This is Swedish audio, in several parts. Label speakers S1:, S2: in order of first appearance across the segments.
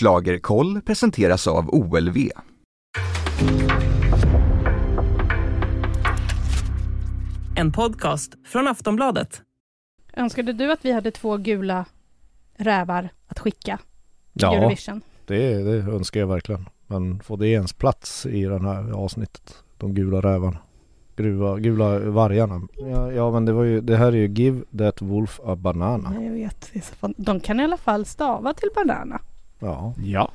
S1: Schlagerkoll presenteras av OLV.
S2: En podcast från Aftonbladet.
S3: Önskade du att vi hade två gula rävar att skicka till
S4: Ja,
S3: Eurovision?
S4: det, det önskar jag verkligen. Men får det ens plats i det här avsnittet? De gula rävarna. Gruva, gula vargarna. Ja, ja men det var ju, det här är ju Give That Wolf a Banana.
S3: Nej, jag vet. det är så fan- De kan i alla fall stava till banana.
S4: Ja.
S5: Ja.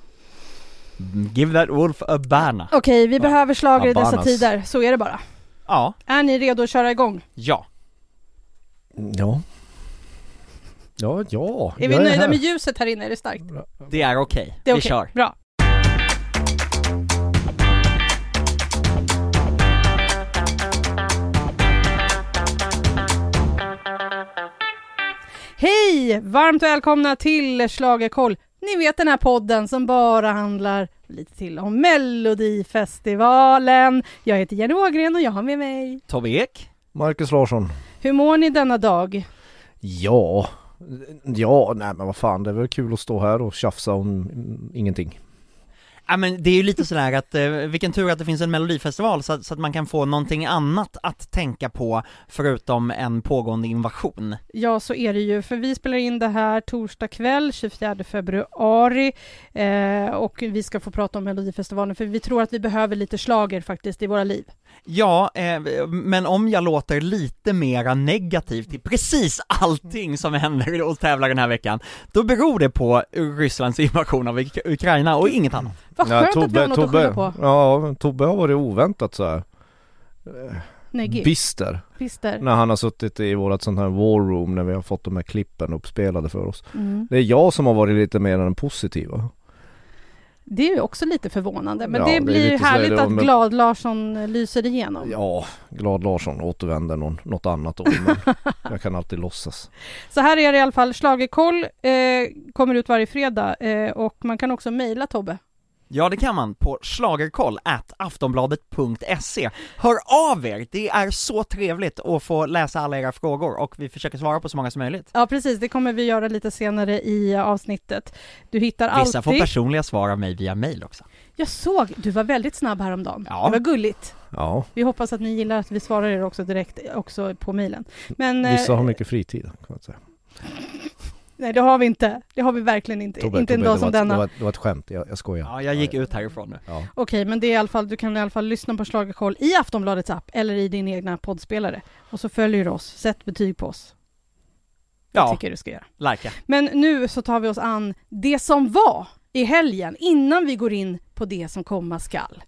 S5: Give that wolf a banana.
S3: Okej, vi behöver slager i dessa tider. Så är det bara.
S5: Ja.
S3: Är ni redo att köra igång?
S5: Ja.
S4: Ja. Ja, ja.
S3: Är vi
S4: jag
S3: nöjda
S4: här.
S3: med ljuset här inne? Är det starkt?
S5: Det är okej.
S3: Det är
S5: Vi
S3: okej.
S5: kör.
S3: Bra. Hej! Varmt välkomna till Schlagerkoll. Ni vet den här podden som bara handlar lite till om Melodifestivalen. Jag heter Jenny Ågren och jag har med mig.
S5: Tobbe Ek.
S4: Marcus Larsson.
S3: Hur mår ni denna dag?
S4: Ja. Ja, nej men vad fan det är väl kul att stå här och tjafsa om ingenting.
S5: Ja men det är ju lite sådär att, eh, vilken tur att det finns en melodifestival så, att- så att man kan få någonting annat att tänka på förutom en pågående invasion.
S3: Ja, så är det ju, för vi spelar in det här torsdag kväll, 24 februari, eh, och vi ska få prata om Melodifestivalen, för vi tror att vi behöver lite slager faktiskt i våra liv.
S5: Ja, eh, men om jag låter lite mera negativ till precis allting som händer och tävlar den här veckan, då beror det på Rysslands invasion av Uk- Ukraina och inget annat.
S3: Vad skönt att vi har något att skylla på.
S4: Ja, Tobbe har varit oväntat så här.
S3: Neggig.
S4: bister.
S3: Bister.
S4: När han har suttit i vårat sånt här war room när vi har fått de här klippen uppspelade för oss.
S3: Mm.
S4: Det är jag som har varit lite mer än den positiva.
S3: Det är ju också lite förvånande, men
S4: Ja,
S3: det
S4: det
S3: blir härligt att
S4: men-
S3: Glad Larsson lyser igenom.
S4: Ja, Glad Larsson återvänder någon, något annat år men jag kan alltid låtsas.
S3: Så här är det i alla fall, Schlagerkoll eh, kommer ut varje fredag eh, och man kan också mejla Tobbe.
S5: Ja det kan man på slagerkoll at aftonbladet.se Hör av er, det är så trevligt att få läsa alla era frågor och vi försöker svara på så många som möjligt.
S3: Ja precis, det kommer vi göra lite senare i eh, avsnittet. Du hittar
S5: Vissa
S3: alltid...
S5: får personliga svar av mig via mail också.
S3: Jag såg, du var väldigt snabb häromdagen.
S5: Ja.
S3: Det var gulligt.
S4: Ja,
S3: Vi hoppas att ni gillar att vi svarar er också direkt också på mejlen. Men
S4: vissa
S3: eh,
S4: har mycket fritid kan man säga.
S3: Nej, det har vi inte. Det har vi verkligen inte.
S4: Tobbe,
S3: inte en
S4: Tobbe,
S3: dag
S4: det,
S3: som
S4: var ett,
S3: denna.
S4: det, var ett, det var ett skämt, jag, jag skojar.
S5: Ja, jag gick ut härifrån nu.
S4: Ja.
S3: Okej, men det är i alla fall, du kan i alla fall lyssna på Schlagerkoll i Aftonbladets app eller i din egna poddspelare. Och så följer du oss, sätt betyg på oss. Det
S5: Ja,
S3: tycker jag du ska göra.
S5: lika.
S3: Men nu så tar vi oss an det som var i helgen innan vi går in på det som komma skall.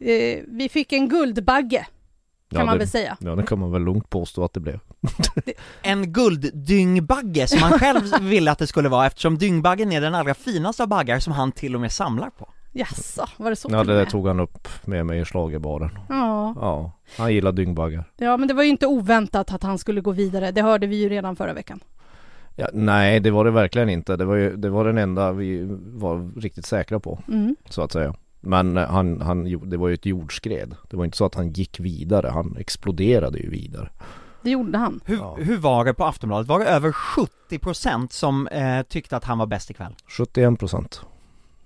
S3: Eh, vi fick en Guldbagge, kan
S4: Ja,
S3: man
S4: det,
S3: väl säga.
S4: Ja, det kan man väl lugnt påstå att det blev.
S5: En gulddyngbagge som han själv ville att det skulle vara eftersom dyngbaggen är den allra finaste av baggar som han till och med samlar på.
S3: Jaså, var det så
S4: Ja, det där tog han upp med mig i schlagerbaren.
S3: Ja.
S4: Ja, han gillar dyngbaggar.
S3: ja, men det var ju inte oväntat att han skulle gå vidare. Det hörde vi ju redan förra veckan.
S4: Ja, nej, det var det verkligen inte. Det var ju det var den enda vi var riktigt säkra på,
S3: Mm.
S4: så att säga. Men han, han, det var ju ett jordskred. Det var inte så att han gick vidare, han exploderade ju vidare.
S3: Det gjorde han.
S5: Hur,
S4: Ja.
S5: hur var det på Aftonbladet? Var det över 70% som eh, tyckte att han var bäst ikväll?
S4: 71 procent.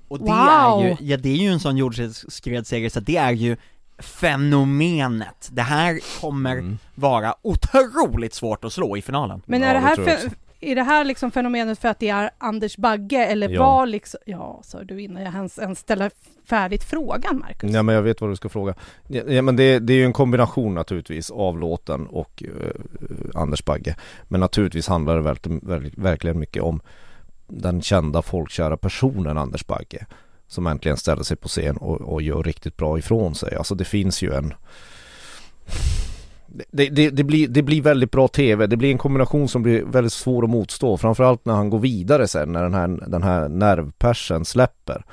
S5: Och det
S3: Wow.
S5: är ju, ja det är ju en sån jordskredsseger så det är ju fenomenet. Det här kommer
S4: Mm.
S5: vara otroligt svårt att slå i finalen.
S3: Men
S4: Ja,
S3: är det
S4: det
S3: här,
S4: också.
S3: Är det här liksom fenomenet för att det är Anders Bagge eller
S4: Ja.
S3: var liksom... Ja, sa du innan jag ens, ens ställer färdigt frågan, Marcus.
S4: Ja men jag vet vad du ska fråga. Ja, men det, det är ju en kombination naturligtvis av låten och eh, Anders Bagge. Men naturligtvis handlar det verk- verkligen mycket om den kända folkkära personen Anders Bagge. Som äntligen ställer sig på scen och, och gör riktigt bra ifrån sig. Alltså det finns ju en det, det, det, blir, det blir väldigt bra tv, det blir en kombination som blir väldigt svår att motstå Framförallt när han går vidare sen när den här, den här nervpersen släpper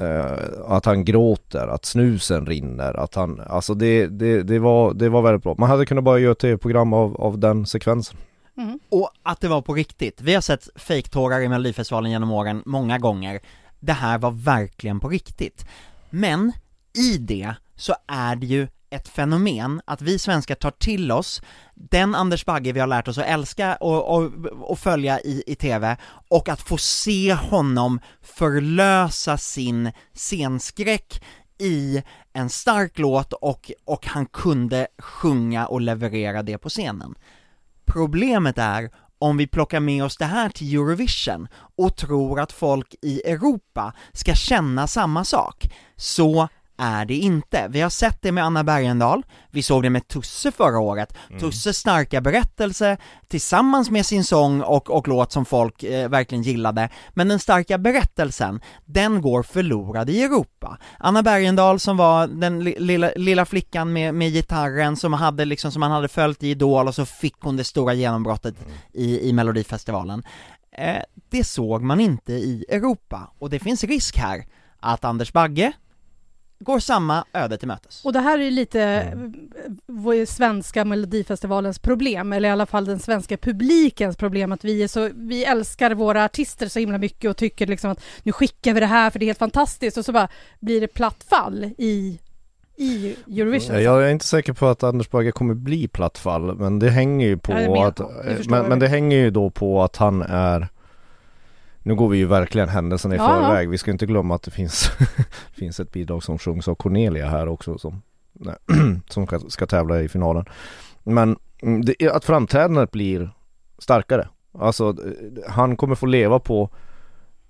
S4: Eh, att han gråter, att snusen rinner, att han, alltså det, det, det, var, det var väldigt bra. Man hade kunnat bara göra ett tv-program av, av den sekvensen.
S3: Mm.
S5: Och att det var på riktigt. Vi har sett fejktårar i Melodifestivalen genom åren många gånger. Det här var verkligen på riktigt. Men i det så är det ju ett fenomen att vi svenskar tar till oss den Anders Bagge vi har lärt oss att älska och, och, och följa i, i TV och att få se honom förlösa sin scenskräck i en stark låt och, och han kunde sjunga och leverera det på scenen. Problemet är om vi plockar med oss det här till Eurovision och tror att folk i Europa ska känna samma sak, så är det inte. Vi har sett det med Anna Bergendahl, vi såg det med Tusse förra året,
S4: Mm.
S5: Tusses starka berättelse tillsammans med sin sång och, och låt som folk eh, verkligen gillade, men den starka berättelsen, den går förlorad i Europa. Anna Bergendahl som var den li- lilla, lilla flickan med, med gitarren som hade liksom, som man hade följt i Idol och så fick hon det stora genombrottet i, i Melodifestivalen. Eh, det såg man inte i Europa, och det finns risk här att Anders Bagge går samma öde till mötes.
S3: Och det här är lite eh, vår svenska melodifestivalens problem, eller i alla fall den svenska publikens problem, att vi är så, vi älskar våra artister så himla mycket och tycker liksom att nu skickar vi det här för det är helt fantastiskt och så bara blir det platt fall i, i Eurovision.
S4: Jag är inte säker på att Anders Bagge kommer bli plattfall, men det hänger ju på att,
S3: förstår
S4: men, men det hänger ju då på att han är nu går vi ju verkligen händelserna i
S3: Ja,
S4: förväg. Vi ska inte glömma att det finns, finns ett bidrag som sjungs av Cornelia här också som, nej, som ska, ska tävla i finalen. Men det, att framträdandet blir starkare. Alltså han kommer få leva på,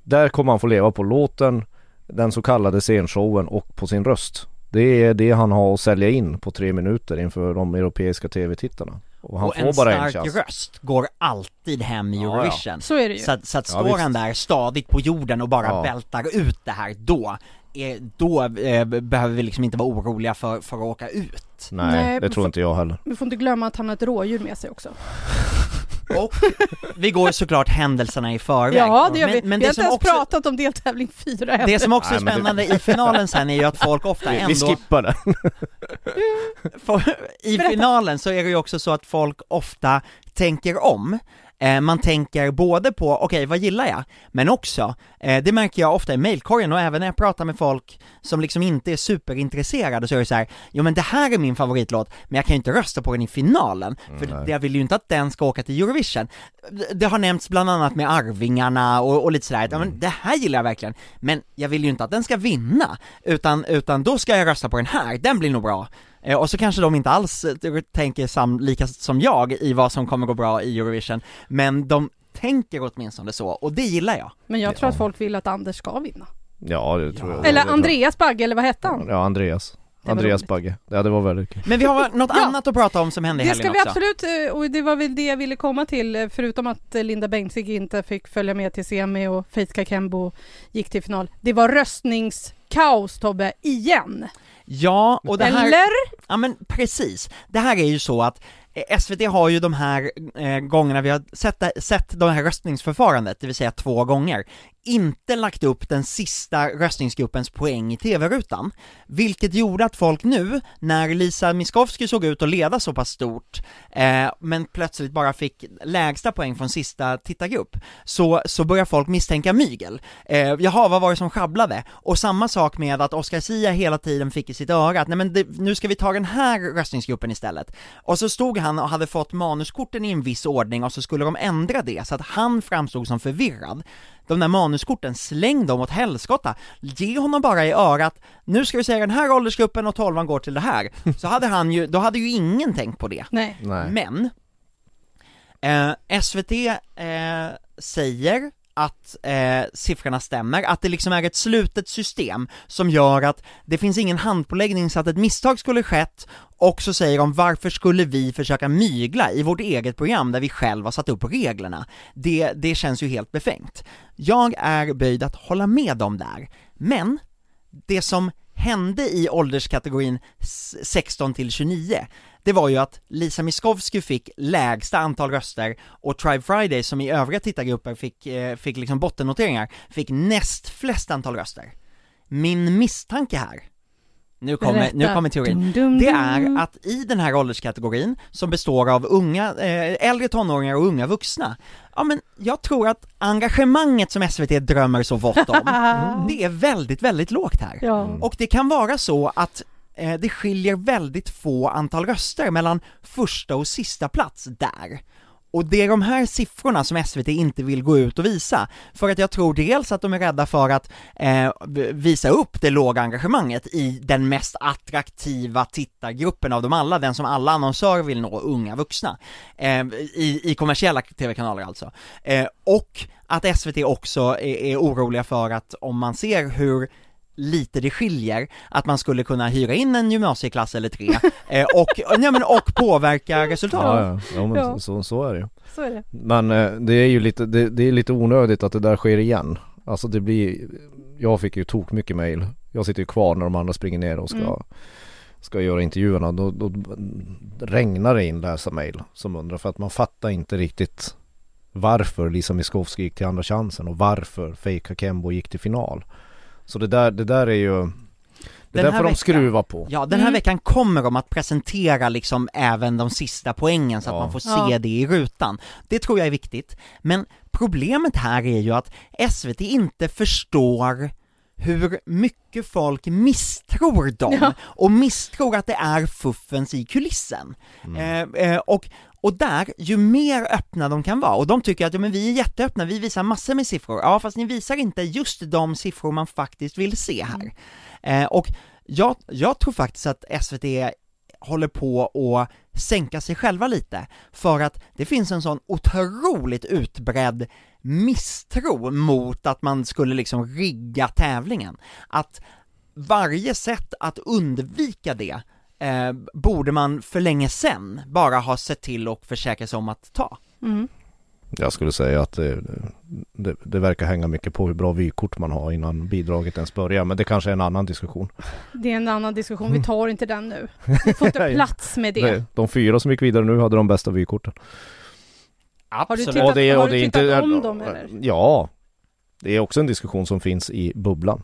S4: där kommer han få leva på låten, den så kallade scenshowen och på sin röst. Det är det han har att sälja in på tre minuter inför de europeiska tv-tittarna. Och han
S5: och
S4: får
S5: en
S4: bara en
S5: stark röst går alltid hem i
S4: Ja, ja.
S5: Eurovision.
S3: Så är det ju.
S5: Så att, så att
S4: Ja,
S5: står
S4: visst.
S5: han där stadigt på jorden och bara
S4: Ja.
S5: vältar ut det här, då, är, då eh, behöver vi liksom inte vara oroliga för, för att åka ut.
S4: Nej,
S3: Nej,
S4: det tror inte jag heller.
S3: Vi får inte glömma att han har ett rådjur med sig också.
S5: Och vi går såklart händelserna i förväg.
S3: Ja, det gör
S5: men,
S3: vi.
S5: Men
S3: vi
S5: det
S3: har inte
S5: som
S3: ens
S5: också,
S3: pratat om deltävling fyra än.
S5: det som också är
S4: Nej, men det-
S5: spännande i finalen sen är ju att folk ofta
S4: Vi,
S5: ändå
S4: vi skippar.
S5: För, I finalen så är det ju också så att folk ofta tänker om. Eh, man tänker både på, okej vad gillar jag? Men också, eh, det märker jag ofta i mailkorgen och även när jag pratar med folk som liksom inte är superintresserade så är det så här, jo men det här är min favoritlåt, men jag kan ju inte rösta på den i finalen, för
S4: nej.
S5: jag vill ju inte att den ska åka till Eurovision. Det har nämnts bland annat med Arvingarna och, och lite sådär, ja men det här gillar jag verkligen, men jag vill ju inte att den ska vinna, utan, utan då ska jag rösta på den här, den blir nog bra. Eh, Och så kanske de inte alls eh, tänker sam, lika som jag i vad som kommer gå bra i Eurovision, men de tänker åtminstone så, och det gillar jag.
S3: Men jag tror
S4: Ja.
S3: att folk vill att Anders ska vinna.
S4: Ja, det tror jag.
S3: Eller
S4: det.
S3: Andreas Bagge, eller vad hette han?
S4: Ja, Andreas. Andreas
S3: roligt.
S4: Bagge. Ja, det var väldigt kul.
S5: Men vi har något
S3: Ja.
S5: annat att prata om som hände i
S3: Det
S5: helgen
S3: ska vi
S5: också.
S3: absolut, eh, och det var väl det jag ville komma till, förutom att Linda Bengtzing inte fick följa med till semi och Faith Kakembo gick till final. Det var röstningskaos Tobbe, igen!
S5: Ja, och det här...
S3: Eller?
S5: Ja men precis, det här är ju så att eh, SVT har ju de här eh, gångerna vi har sett, sett det här röstningsförfarandet, det vill säga två gånger, inte lagt upp den sista röstningsgruppens poäng i TV-rutan, vilket gjorde att folk nu, när Lisa Miskovsky såg ut att leda så pass stort, eh, men plötsligt bara fick lägsta poäng från sista tittargrupp, så, så börjar folk misstänka mygel. Eh, jaha, vad var det som sjabblade? Och samma sak med att Oscar Sia hela tiden fick i sitt öra att nej men det, nu ska vi ta den här röstningsgruppen istället. Och så stod han och hade fått manuskorten i en viss ordning och så skulle de ändra det så att han framstod som förvirrad. De där manuskorten, släng dem åt helskotta, ge honom bara i örat, nu ska vi säga den här åldersgruppen och tolvan går till det här. Så hade han ju, då hade ju ingen tänkt på det.
S3: Nej.
S4: Nej.
S5: Men, eh, SVT eh, säger att eh, siffrorna stämmer, att det liksom är ett slutet system som gör att det finns ingen handpåläggning så att ett misstag skulle skett och så säger de varför skulle vi försöka mygla i vårt eget program där vi själva har satt upp reglerna? Det, det känns ju helt befängt. Jag är böjd att hålla med dem där, men det som hände i ålderskategorin 16 till 29, det var ju att Lisa Miskovsky fick lägsta antal röster och Tribe Friday som i övriga tittargrupper fick, eh, fick liksom bottennoteringar, fick näst flest antal röster. Min misstanke här, nu kommer, nu kommer teorin,
S3: Dum, dum,
S5: det är att i den här ålderskategorin, som består av unga, eh, äldre tonåringar och unga vuxna, ja men jag tror att engagemanget som SVT drömmer så vått om, det är väldigt, väldigt lågt här.
S3: Ja.
S5: Och det kan vara så att Eh, det skiljer väldigt få antal röster mellan första och sista plats där. Och det är de här siffrorna som SVT inte vill gå ut och visa, för att jag tror dels att de är rädda för att eh, visa upp det låga engagemanget i den mest attraktiva tittargruppen av dem alla, den som alla annonsörer vill nå, unga vuxna, eh, i, i kommersiella tv-kanaler alltså. Eh, och att SVT också är, är oroliga för att om man ser hur lite det skiljer, att man skulle kunna hyra in en gymnasieklass eller tre, eh, och, ja, men, och påverka resultatet.
S4: Ja, ja, ja men
S3: Ja.
S4: Så, så är det ju.
S3: Så är det.
S4: Men eh, det är ju lite, det, det är lite onödigt att det där sker igen. Alltså det blir, jag fick ju tok mycket mail. Jag sitter ju kvar när de andra springer ner och ska,
S3: Mm.
S4: ska göra intervjuerna. Då, då regnar det in läsarmail som undrar för att man fattar inte riktigt varför Lisa Miskovsky gick till andra chansen och varför Fake Hakembo gick till final. Så det där, det där är ju, det
S5: Den
S4: där får de
S5: veckan-
S4: skruva på.
S5: Ja, den här
S3: Mm.
S5: veckan kommer de att presentera liksom även de sista poängen så att
S4: Ja.
S5: man får se
S3: Ja.
S5: det i rutan. Det tror jag är viktigt, men problemet här är ju att SVT inte förstår hur mycket folk misstror dem,
S3: Ja.
S5: och misstror att det är fuffens i kulissen. Eh, eh, och, och där, ju mer öppna de kan vara, och de tycker att ja, men vi är jätteöppna, vi visar massor med siffror, ja fast ni visar inte just de siffror man faktiskt vill se här. Eh, och jag, jag tror faktiskt att SVT håller på att sänka sig själva lite, för att det finns en sån otroligt utbredd misstro mot att man skulle liksom rigga tävlingen. Att varje sätt att undvika det eh, borde man för länge sen bara ha sett till och försäkra sig om att ta.
S3: Mm.
S4: Jag skulle säga att det, det, det verkar hänga mycket på hur bra vykort man har innan bidraget ens börjar. Men det kanske är en annan diskussion.
S3: Det är en annan diskussion, vi tar inte den nu. Vi får inte plats med det.
S4: Det, de fyra som gick vidare nu hade de bästa vykorten.
S3: Har du
S5: Absolut.
S3: tittat- har du tittat om dem, eller?
S4: Ja. Det är också en diskussion som finns i bubblan.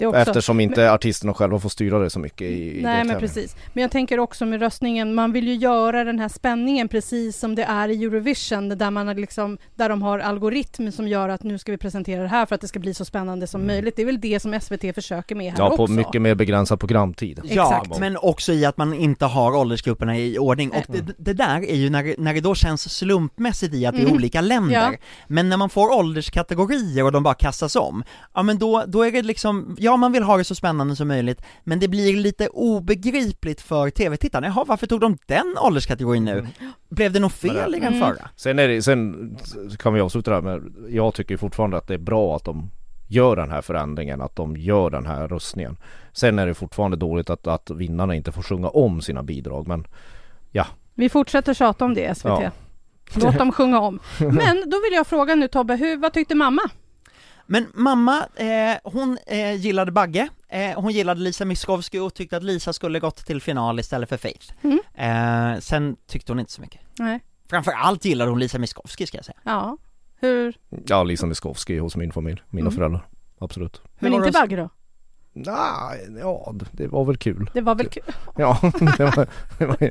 S3: Också.
S4: Eftersom inte artisterna själva får styra det så mycket i, i
S3: Nej men precis. Men jag tänker också med röstningen, man vill ju göra den här spänningen precis som det är i Eurovision där man har liksom, där de har algoritm som gör att nu ska vi presentera det här för att det ska bli så spännande som möjligt. Det är väl det som SVT försöker med här
S4: Mm. Ja, på
S3: också.
S4: mycket mer begränsad programtid.
S5: Ja,
S3: Exakt.
S5: men också i att man inte har åldersgrupperna i ordning, och det, det där är ju när, när det då känns slumpmässigt i att det är
S3: Mm.
S5: olika länder,
S3: Ja.
S5: men när man får ålderskategorier och de bara kastas om, ja men då, då är det liksom, ja man vill ha det så spännande som möjligt, men det blir lite obegripligt för tv-tittarna, jaha varför tog de den ålderskategorin nu? Blev det något fel i den
S3: Mm.
S5: förra?
S4: Sen, är det, sen kan vi avsluta det här med, jag tycker fortfarande att det är bra att de gör den här förändringen, att de gör den här röstningen. Sen är det fortfarande dåligt att, att vinnarna inte får sjunga om sina bidrag, men
S3: Vi fortsätter tjata om det SVT.
S4: Ja.
S3: Låt dem sjunga om. Men då vill jag fråga nu Tobbe, hur, vad tyckte mamma?
S5: Men mamma, eh, hon eh, gillade Bagge, eh, hon gillade Lisa Miskovsky och tyckte att Lisa skulle gått till final istället för Faith.
S3: Mm.
S5: Eh, sen tyckte hon inte så mycket.
S3: Nej.
S5: Framför allt gillade hon Lisa Miskovsky ska jag säga.
S3: Ja. Hur?
S4: ja, Lisa Miskovsky hos min familj, mina
S3: Mm.
S4: föräldrar. Absolut.
S5: Hur
S3: Men inte Bagge då?
S4: Nej, ja, det- var väl kul.
S3: Det var väl kul?
S4: Ja, det var, det var,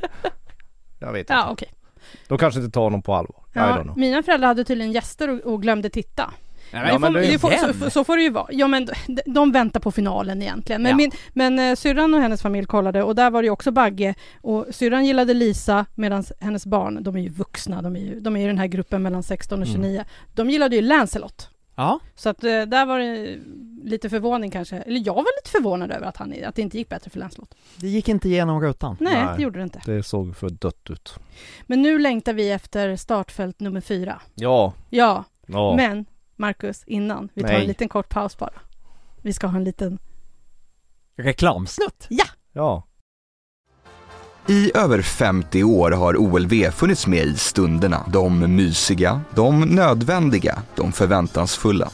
S4: jag vet inte.
S3: Ja, okej.
S4: De kanske inte tar honom på allvar.
S3: Ja, mina föräldrar hade tydligen gäster och, och glömde titta.
S4: Ja, men
S3: får, får, så, så får det ju vara. Ja men de, väntar på finalen egentligen. Men,
S5: Ja.
S3: min, men eh, syrran och hennes familj kollade och där var det ju också Bagge och syrran gillade Lisa medan hennes barn, de är ju vuxna, de är ju, de är i den här gruppen mellan 16 och
S4: Mm.
S3: 29. De gillade ju Lancelot.
S5: Ja,
S3: Så att eh, där var det lite förvåning kanske. Eller jag var lite förvånad över att, han, att det inte gick bättre för Lancelot.
S5: det gick inte igenom rutan.
S3: Nej,
S4: Nej.
S3: det gjorde det inte.
S4: Det såg för dött ut.
S3: Men nu längtar vi efter startfält nummer fyra.
S4: Ja,
S3: Ja,
S4: ja.
S3: men Marcus, innan, vi tar
S4: Nej.
S3: en liten kort paus bara. Vi ska ha en liten...
S5: Reklamsnutt.
S4: ja.
S1: I över 50 år har OLV funnits med i stunderna. De mysiga, de nödvändiga, de förväntansfulla.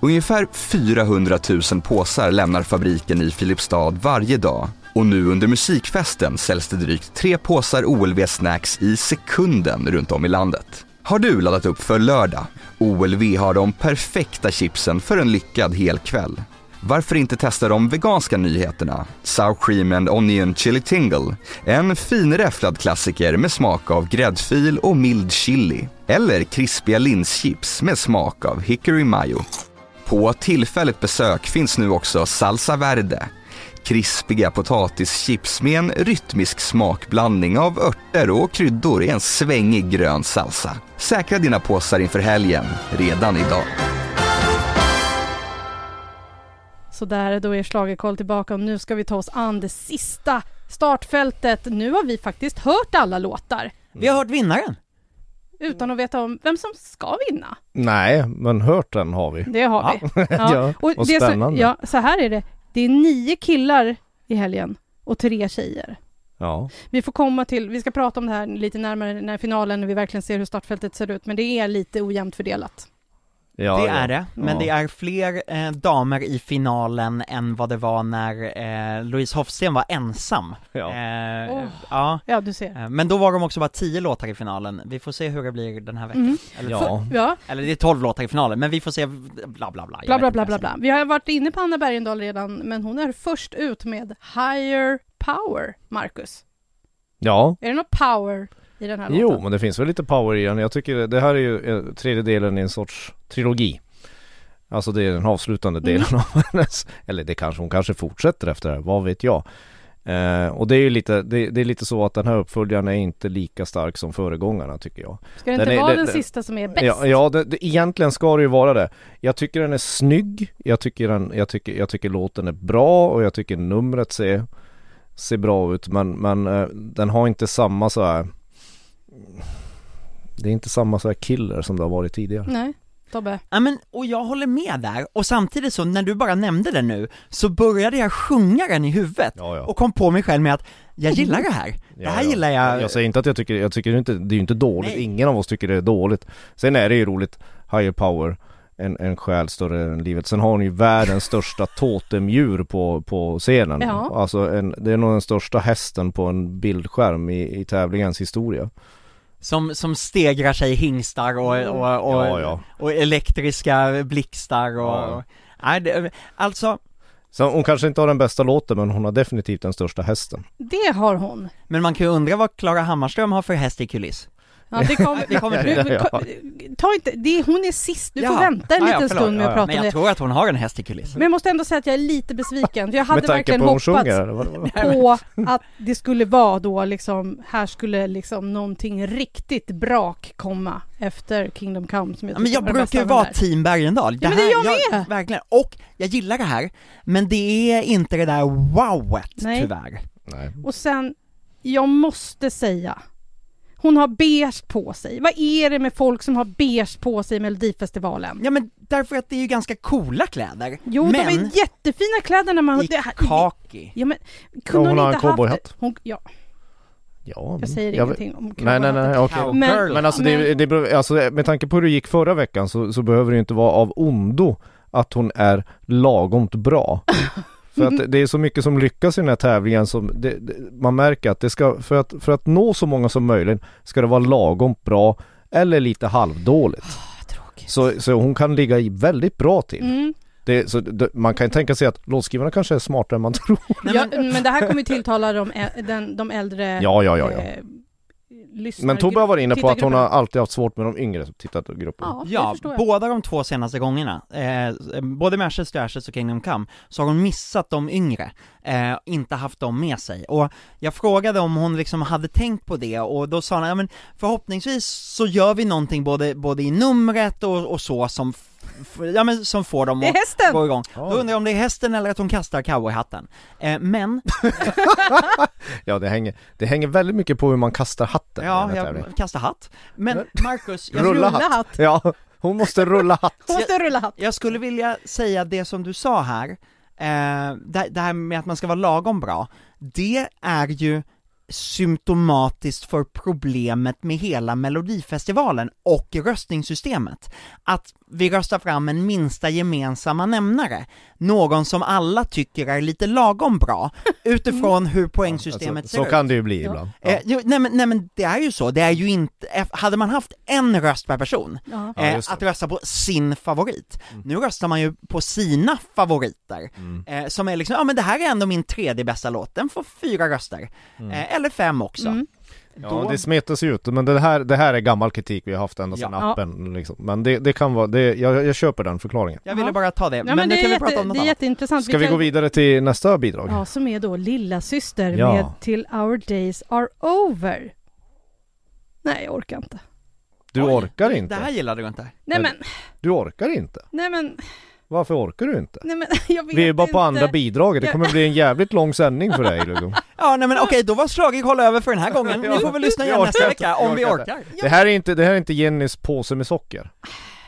S1: Ungefär 400 000 påsar lämnar fabriken i Filipstad varje dag och nu under musikfesten säljs det drygt tre påsar OLV Snacks i sekunden runt om i landet. Har du laddat upp för lördag? OLV har de perfekta chipsen för en lyckad helkväll. Varför inte testa de veganska nyheterna? Sour Cream and Onion Chili Tingle. En finräfflad klassiker med smak av gräddfil och mild chili. Eller krispiga linschips med smak av hickory mayo. På tillfälligt besök finns nu också Salsa Verde. Krispiga potatischips med en rytmisk smakblandning av örter och kryddor i en svängig grön salsa. Säkra dina påsar inför helgen, redan idag.
S3: Så där, då är schlagerkoll tillbaka och nu ska vi ta oss an det sista startfältet. Nu har vi faktiskt hört alla låtar
S5: Vi har hört vinnaren.
S3: utan att veta om vem som ska vinna.
S4: Nej, men hört den har vi.
S3: Det har vi.
S4: Ja, och
S3: det är så,
S4: spännande.
S3: ja, så här är det. Det är nio killar i helgen och tre tjejer.
S4: Ja.
S3: Vi får komma till, vi ska prata om det här lite närmare när finalen, när vi verkligen ser hur startfältet ser ut, men det är lite ojämnt fördelat.
S4: Ja
S5: det
S4: ja.
S5: är det, men
S4: Ja.
S5: det är fler eh, damer i finalen än vad det var när eh, Louise Hofsten var ensam.
S4: Ja.
S5: Eh,
S3: Åh.
S5: ja.
S3: Ja, du ser.
S5: Eh, Men då var de också bara tio låtar i finalen, vi får se hur det blir den här veckan.
S3: Mm.
S5: Eller,
S4: Ja.
S3: Ja,
S5: eller det är tolv låtar i finalen, men vi får se, bla bla bla.
S3: Bla bla bla bla bla. Vi har varit inne på Anna Bergendahl redan, men hon är först ut med Higher Power, Marcus.
S4: ja.
S3: Är det något power i den här
S4: Jo,
S3: låten?
S4: men det finns väl lite power i den. Jag tycker det här är ju eh, tredje delen i en sorts trilogi. Alltså det är den avslutande
S3: Mm.
S4: delen av hennes, eller det kanske hon kanske fortsätter efter det här, vad vet jag. Eh, och det är ju lite, det, det är lite så att den här uppföljaren är inte lika stark som föregångarna tycker jag.
S3: Ska det inte
S4: Den är-
S3: vara
S4: det-
S3: den sista som är bäst?
S4: Ja, ja det, det, egentligen ska det ju vara det. Jag tycker den är snygg, jag tycker, den, jag tycker, jag tycker låten är bra och jag tycker numret ser, ser bra ut men, men eh, den har inte samma så här. Det är inte samma så här killer som det har varit tidigare.
S3: Nej, Tobbe.
S5: Ja men, och jag håller med där, och samtidigt så, när du bara nämnde den nu, så började jag sjunga den i huvudet,
S4: Ja, ja.
S5: och kom på mig själv med att jag gillar det här, det här
S4: ja.
S5: gillar jag
S4: Jag säger inte att jag tycker, jag tycker inte, det är ju inte dåligt,
S5: Nej.
S4: ingen av oss tycker det är dåligt. Sen är det ju roligt, higher power, en, en själ större än livet. Sen har hon ju världens största totemdjur på, på scenen.
S3: Ja.
S4: Alltså en, det är nog den största hästen på en bildskärm i, i tävlingens historia.
S5: Som, som stegrar sig hingstar och, och, och,
S4: Ja, ja.
S5: och elektriska blixtar och,
S4: Ja.
S5: nej, det, alltså,
S4: Så hon kanske inte har den bästa låten men hon har definitivt den största hästen.
S3: Det har hon.
S5: men man kan ju undra vad Klara Hammarström har för häst i kuliss
S3: Ja, det kommer...
S5: Det kommer
S3: Du-
S4: Ja, ja.
S3: Ta inte, det, hon är sist, du får
S5: Ja.
S3: vänta en
S5: Ja,
S3: liten
S5: förlåt.
S3: stund med att
S4: ja.
S3: prata
S5: Men
S3: om
S5: jag
S3: det.
S5: tror att hon har en häst i kuliss
S3: Men jag måste ändå säga att jag är lite besviken, för jag hade verkligen
S4: på
S3: hoppats
S4: sjunger
S3: på att det skulle vara då liksom, här skulle liksom någonting riktigt brak komma efter Kingdom Come som jag
S5: Ja, men jag brukar ju vara team Bergendahl
S3: Ja, men det är jag
S5: jag,
S3: med.
S5: Verkligen, och jag gillar det här, men det är inte det där wowet
S3: Nej.
S5: tyvärr
S4: Nej.
S3: Och sen, jag måste säga, hon har beige på sig. Vad är det med folk som har beige på sig i Melodifestivalen?
S5: Ja men därför att det är ju ganska coola kläder
S3: Jo,
S5: Men
S3: de är jättefina kläder när man...
S5: i
S3: det här-
S5: kaki
S3: Ja men, kunde
S4: hon
S3: hon,
S4: har en
S3: inte haft...
S4: cowboyhatt.
S3: Hon, ja,
S4: Ja,
S3: jag säger
S4: jag-
S3: ingenting om
S4: Nej nej nej.
S5: Cowgirl.
S3: Men-
S4: Men alltså, det, det, beror- alltså med tanke på hur det gick förra veckan så, så behöver det inte vara av ondo att hon är lagomt bra. För att det- det är så mycket som lyckas i den här tävlingen som det, det, man märker att det ska, för att, för att nå så många som möjligt ska det vara lagom bra eller lite halvdåligt.
S3: Tråkigt.
S4: Så, så hon kan ligga i väldigt bra till.
S3: Mm.
S4: Det, så det, man kan tänka sig att låtskrivarna kanske är smartare än man tror.
S3: Ja,
S5: men-
S3: det här kommer ju tilltala de, den, de äldre
S4: Ja, ja, ja, ja.
S3: Lyssnar-
S4: Men Tobbe har varit inne på att hon har alltid haft svårt med de yngre tittargrupperna.
S3: Ja, det
S5: Ja,
S3: jag.
S5: båda de två senaste gångerna, eh, både med Ashes to Ashes och Kingdom Come, så har hon missat de yngre, eh, inte haft dem med sig. Och jag frågade om hon liksom hade tänkt på det, och då sa hon, ja men förhoppningsvis så gör vi någonting både, både i numret och, och så som, ja men som får dem att gå igång. Då undrar jag om det är hästen eller att hon kastar cowboyhatten. Eh, men,
S4: Ja det hänger, det hänger väldigt mycket på hur man kastar hatten
S5: ja, jag kastar hatt. Men Marcus, jag,
S4: Rulla
S3: Rulla
S4: hatt.
S3: hatt.
S4: Ja, hon måste rulla hatt.
S3: Hon måste rulla hatt.
S5: jag skulle vilja säga det som du sa här, eh, det, det här med att man ska vara lagom bra, det är ju symptomatiskt för problemet med hela melodifestivalen och röstningssystemet. Att vi röstar fram en minsta gemensamma nämnare, någon som alla tycker är lite lagom bra, utifrån hur poängsystemet
S4: Alltså,
S5: ser
S4: så
S5: ut.
S4: kan det ju bli
S3: Ja.
S4: ibland.
S5: Eh, jo, nej, men, nej men det är ju så, det är ju inte, eh, hade man haft en röst per person,
S3: Ja.
S4: Ja,
S5: eh, att rösta på sin favorit.
S4: Mm.
S5: Nu röstar man ju på sina favoriter,
S4: Mm.
S5: eh, som är liksom, ja men det här är ändå min tredje bästa låt, den får fyra röster,
S4: Mm.
S5: Eller fem också.
S3: Mm.
S4: Ja,
S5: Då-
S4: det smetas ju ut, men det här, det här är gammal kritik vi har haft ända sedan
S3: Ja.
S4: appen liksom. Men det, det kan vara, det, jag, jag köper den förklaringen.
S5: Jag ville bara ta det,
S3: Ja,
S5: men,
S3: men,
S5: nu
S3: det,
S5: kan
S3: är
S5: vi prata
S3: jätte,
S5: om något
S3: det är
S5: annat.
S3: jätteintressant.
S4: Ska vi
S3: kan-
S4: gå vidare till nästa bidrag?
S3: Ja, som är då Lilla Syster
S4: Ja.
S3: med Till Our Days Are Over. Nej, jag orkar inte.
S4: Du
S5: Oj,
S4: orkar
S5: Det
S4: inte?
S5: här gillade du inte?
S3: Nej
S4: men, Du orkar inte?
S3: nej men,
S4: Varför orkar du inte?
S3: nej men, jag vet
S4: Vi är bara
S3: inte.
S4: på andra bidraget, det kommer bli en jävligt lång sändning för dig liksom.
S5: Ja, nej men okej, då var slaget håll över för den här gången. Ni får väl lyssna igen nästa vecka, om vi
S4: orkar. Det här är inte, det här är inte Jennys påse med socker.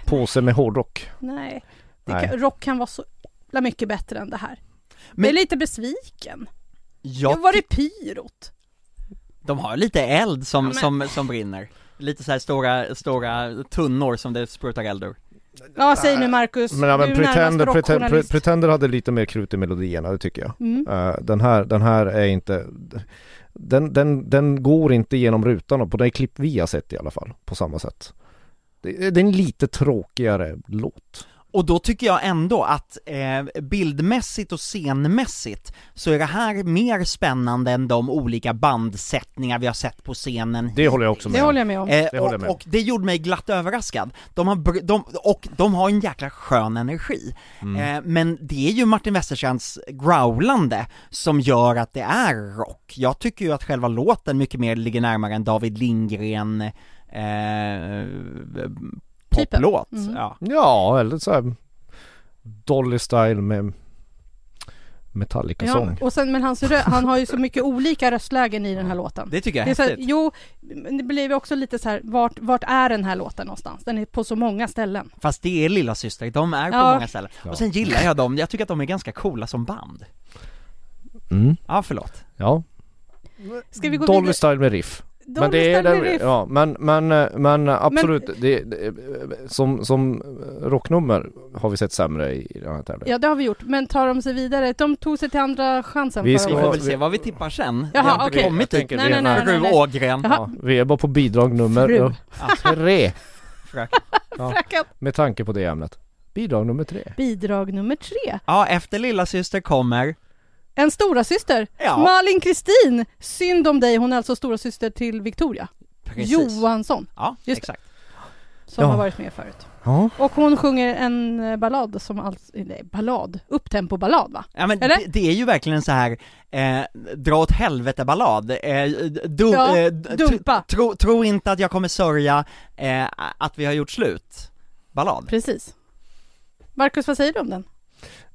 S4: Påse med hårdrock.
S3: Nej, det
S4: Nej.
S3: Kan, rock kan vara så mycket bättre än det här.
S5: Men-
S3: jag är lite besviken.
S5: Jag
S3: Jag var det pyrot?
S5: De har lite eld som,
S3: Ja, men-
S5: som, som brinner. Lite så här stora, stora tunnor som det sprutar eld ur.
S3: Ja, säg nu Marcus.
S4: Men, ja, men Pretender, Pretender. Pretender hade lite mer krut i melodierna, det tycker jag.
S3: Mm.
S4: Eh, den, här, den här är inte den, den, den går inte genom rutan på det klipp vi har sett i alla fall på samma sätt. Det, det är en lite tråkigare låt.
S5: Och då tycker jag ändå att eh, bildmässigt och scenmässigt så är det här mer spännande än de olika bandsättningar vi har sett på scenen
S4: Det håller jag också med
S3: Det
S4: om.
S3: håller jag med om.
S5: Eh,
S4: Det håller jag
S5: och,
S4: med om.
S5: och det gjorde mig glatt överraskad. De har, de, och de har en jäkla skön energi.
S4: Mm.
S5: Eh, men det är ju Martin Westerstrands growlande som gör att det är rock. Jag tycker ju att själva låten mycket mer ligger närmare en David Lindgren eh, poplåt.
S3: Mm.
S5: Ja.
S4: Ja, eller så här Dolly Style med Metallica-sång.
S3: Ja, och sen, men hans rö- han har ju så mycket olika röstlägen i den här låten.
S5: Det tycker jag
S3: Det
S5: är
S3: är så här,
S5: häftigt.
S3: jo, men det blir ju också lite så här, vart, vart är den här låten någonstans? Den är på så många ställen.
S5: Fast det är lilla syster. de är på
S3: Ja.
S5: många ställen.
S4: Ja.
S5: Och sen gillar jag dem, jag tycker att de är ganska coola som band.
S4: Mm.
S5: Ja, förlåt.
S4: Ja,
S3: Ska vi gå
S4: Dolly
S3: vidare?
S4: Style med riff. Men det är
S3: riff.
S4: ja, men, men, eh, men absolut, det, det, som, som rocknummer har vi sett sämre i den här tävlingen.
S3: Ja, det har vi gjort. Men tar de sig vidare? De tog sig till andra chansen
S4: Vi
S3: förra
S5: Vi
S4: ska-
S5: får väl se vad vi tippar sen.
S3: Jaha,
S5: Vi har
S3: okej.
S5: kommit dit.
S3: Nej,
S4: vi-
S3: nej, nej,
S5: Fru
S3: nej.
S5: Ågren.
S4: Ja, vi är bara på bidrag nummer
S3: Fru.
S4: tre,
S5: Fröken.
S4: ja, med tanke på det ämnet. Bidrag nummer tre.
S3: Bidrag nummer tre.
S5: Ja, efter lilla syster kommer,
S3: En stora syster.
S5: ja,
S3: Malin Kristin. Synd om dig. Hon är alltså stora syster till Victoria
S5: precis.
S3: Johansson.
S5: Ja,
S3: Just det.
S5: exakt.
S3: Som
S4: Ja.
S3: har varit med förut.
S4: Ja,
S3: Och hon sjunger en eh, ballad som alltså, nej, ballad, upptempo-ballad va?
S5: Ja men
S3: Eller?
S5: det, det är ju verkligen så här eh, dra åt helvete ballad, eh, du,
S3: Ja,
S5: eh, d-
S3: dumpa.
S5: tro, tro, tro inte att jag kommer sörja eh, att vi har gjort slut, ballad.
S3: Precis. Marcus, vad säger du om den?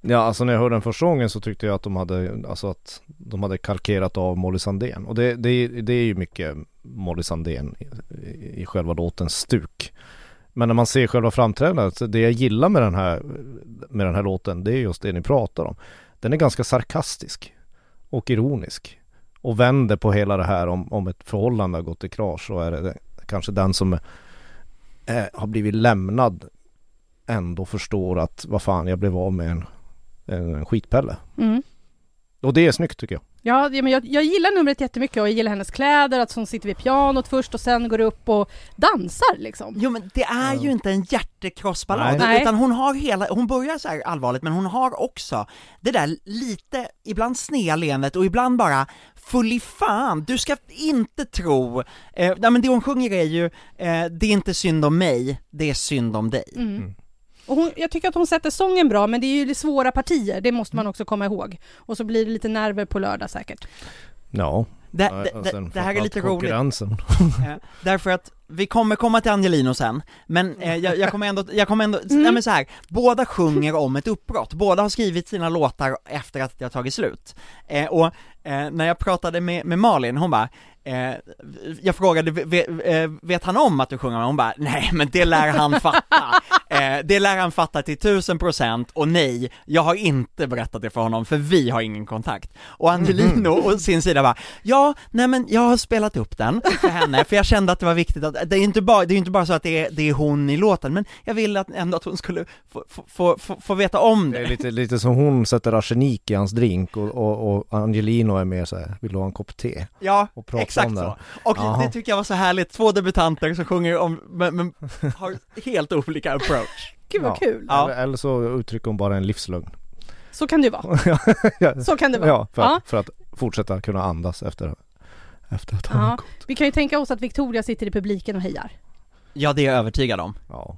S4: Ja alltså när jag hörde den första gången så tyckte jag att de hade, alltså att de hade kalkerat av Molly Sandén. Och det, det, det är ju mycket Molly Sandén i, i, själva låtens stuk. Men när man ser själva framträdandet, alltså det jag gillar med den här, med den här låten, det är just det ni pratar om. Den är ganska sarkastisk och ironisk. Och vänder på hela det här om, om ett förhållande har gått i krasch så är det kanske den som är, har blivit lämnad ändå förstår att vad fan jag blev av med en, en skitpelle.
S3: Mm.
S4: Och det är snyggt tycker jag.
S3: Ja, men jag, jag gillar numret jättemycket och jag gillar hennes kläder, att hon sitter vid pianot först och sen går upp och dansar liksom.
S5: Jo men det är ju inte en hjärtekrossballad,
S3: Nej.
S5: utan hon har hela, hon börjar så här allvarligt men hon har också det där lite, ibland snea leendet och ibland bara full i fan, du ska inte tro, eh, nej men det hon sjunger är ju, eh, det är inte synd om mig, det är synd om dig.
S3: Mm. Och hon, jag tycker att hon sätter sången bra, men det är ju svåra partier, det måste man också komma ihåg. Och så blir det lite nerver på lördag säkert.
S4: Ja,
S5: Det, det, det, det här är lite roligt. Eh, därför att vi kommer komma till Angelino sen, men eh, jag, jag kommer ändå, jag kommer ändå,
S3: Mm.
S5: nej men så här, båda sjunger om ett uppbrott, båda har skrivit sina låtar efter att det har tagit slut. Eh, och eh, när jag pratade med, med Malin, hon bara, eh, jag frågade, vet, vet han om att du sjunger? Hon bara, nej men det lär han fatta. Eh, det lär han fatta till tusen procent, och nej, jag har inte berättat det för honom, för vi har ingen kontakt. Och Angelino å sin sida bara, ja, nej men jag har spelat upp den för henne, för jag kände att det var viktigt att, det är inte bara, det är ju inte bara så att det är, det är hon i låten, men jag ville att, ändå att hon skulle få, få, få, få, veta om
S4: Det är
S5: det.
S4: lite, lite som hon sätter arsenik i hans drink och, och, och Angelino är mer så här, vill du ha en kopp te?
S5: Ja,
S4: Och prata
S5: exakt
S4: om det.
S5: så. Och
S4: Jaha.
S5: det tycker jag var så härligt, två debutanter som sjunger om, men, men har helt olika approach.
S3: Gud vad
S4: Ja.
S3: kul!
S5: Ja.
S4: Eller, eller så uttrycker hon bara en livslögn.
S3: Så kan det vara.
S4: ja,
S3: Så kan det vara.
S4: ja, för,
S3: Ja.
S4: Att, för att fortsätta kunna andas efter, efter att han
S3: Ja,
S4: gått.
S3: vi kan ju tänka oss att Victoria sitter i publiken och hejar.
S5: Ja, det är jag övertygad om.
S4: Ja,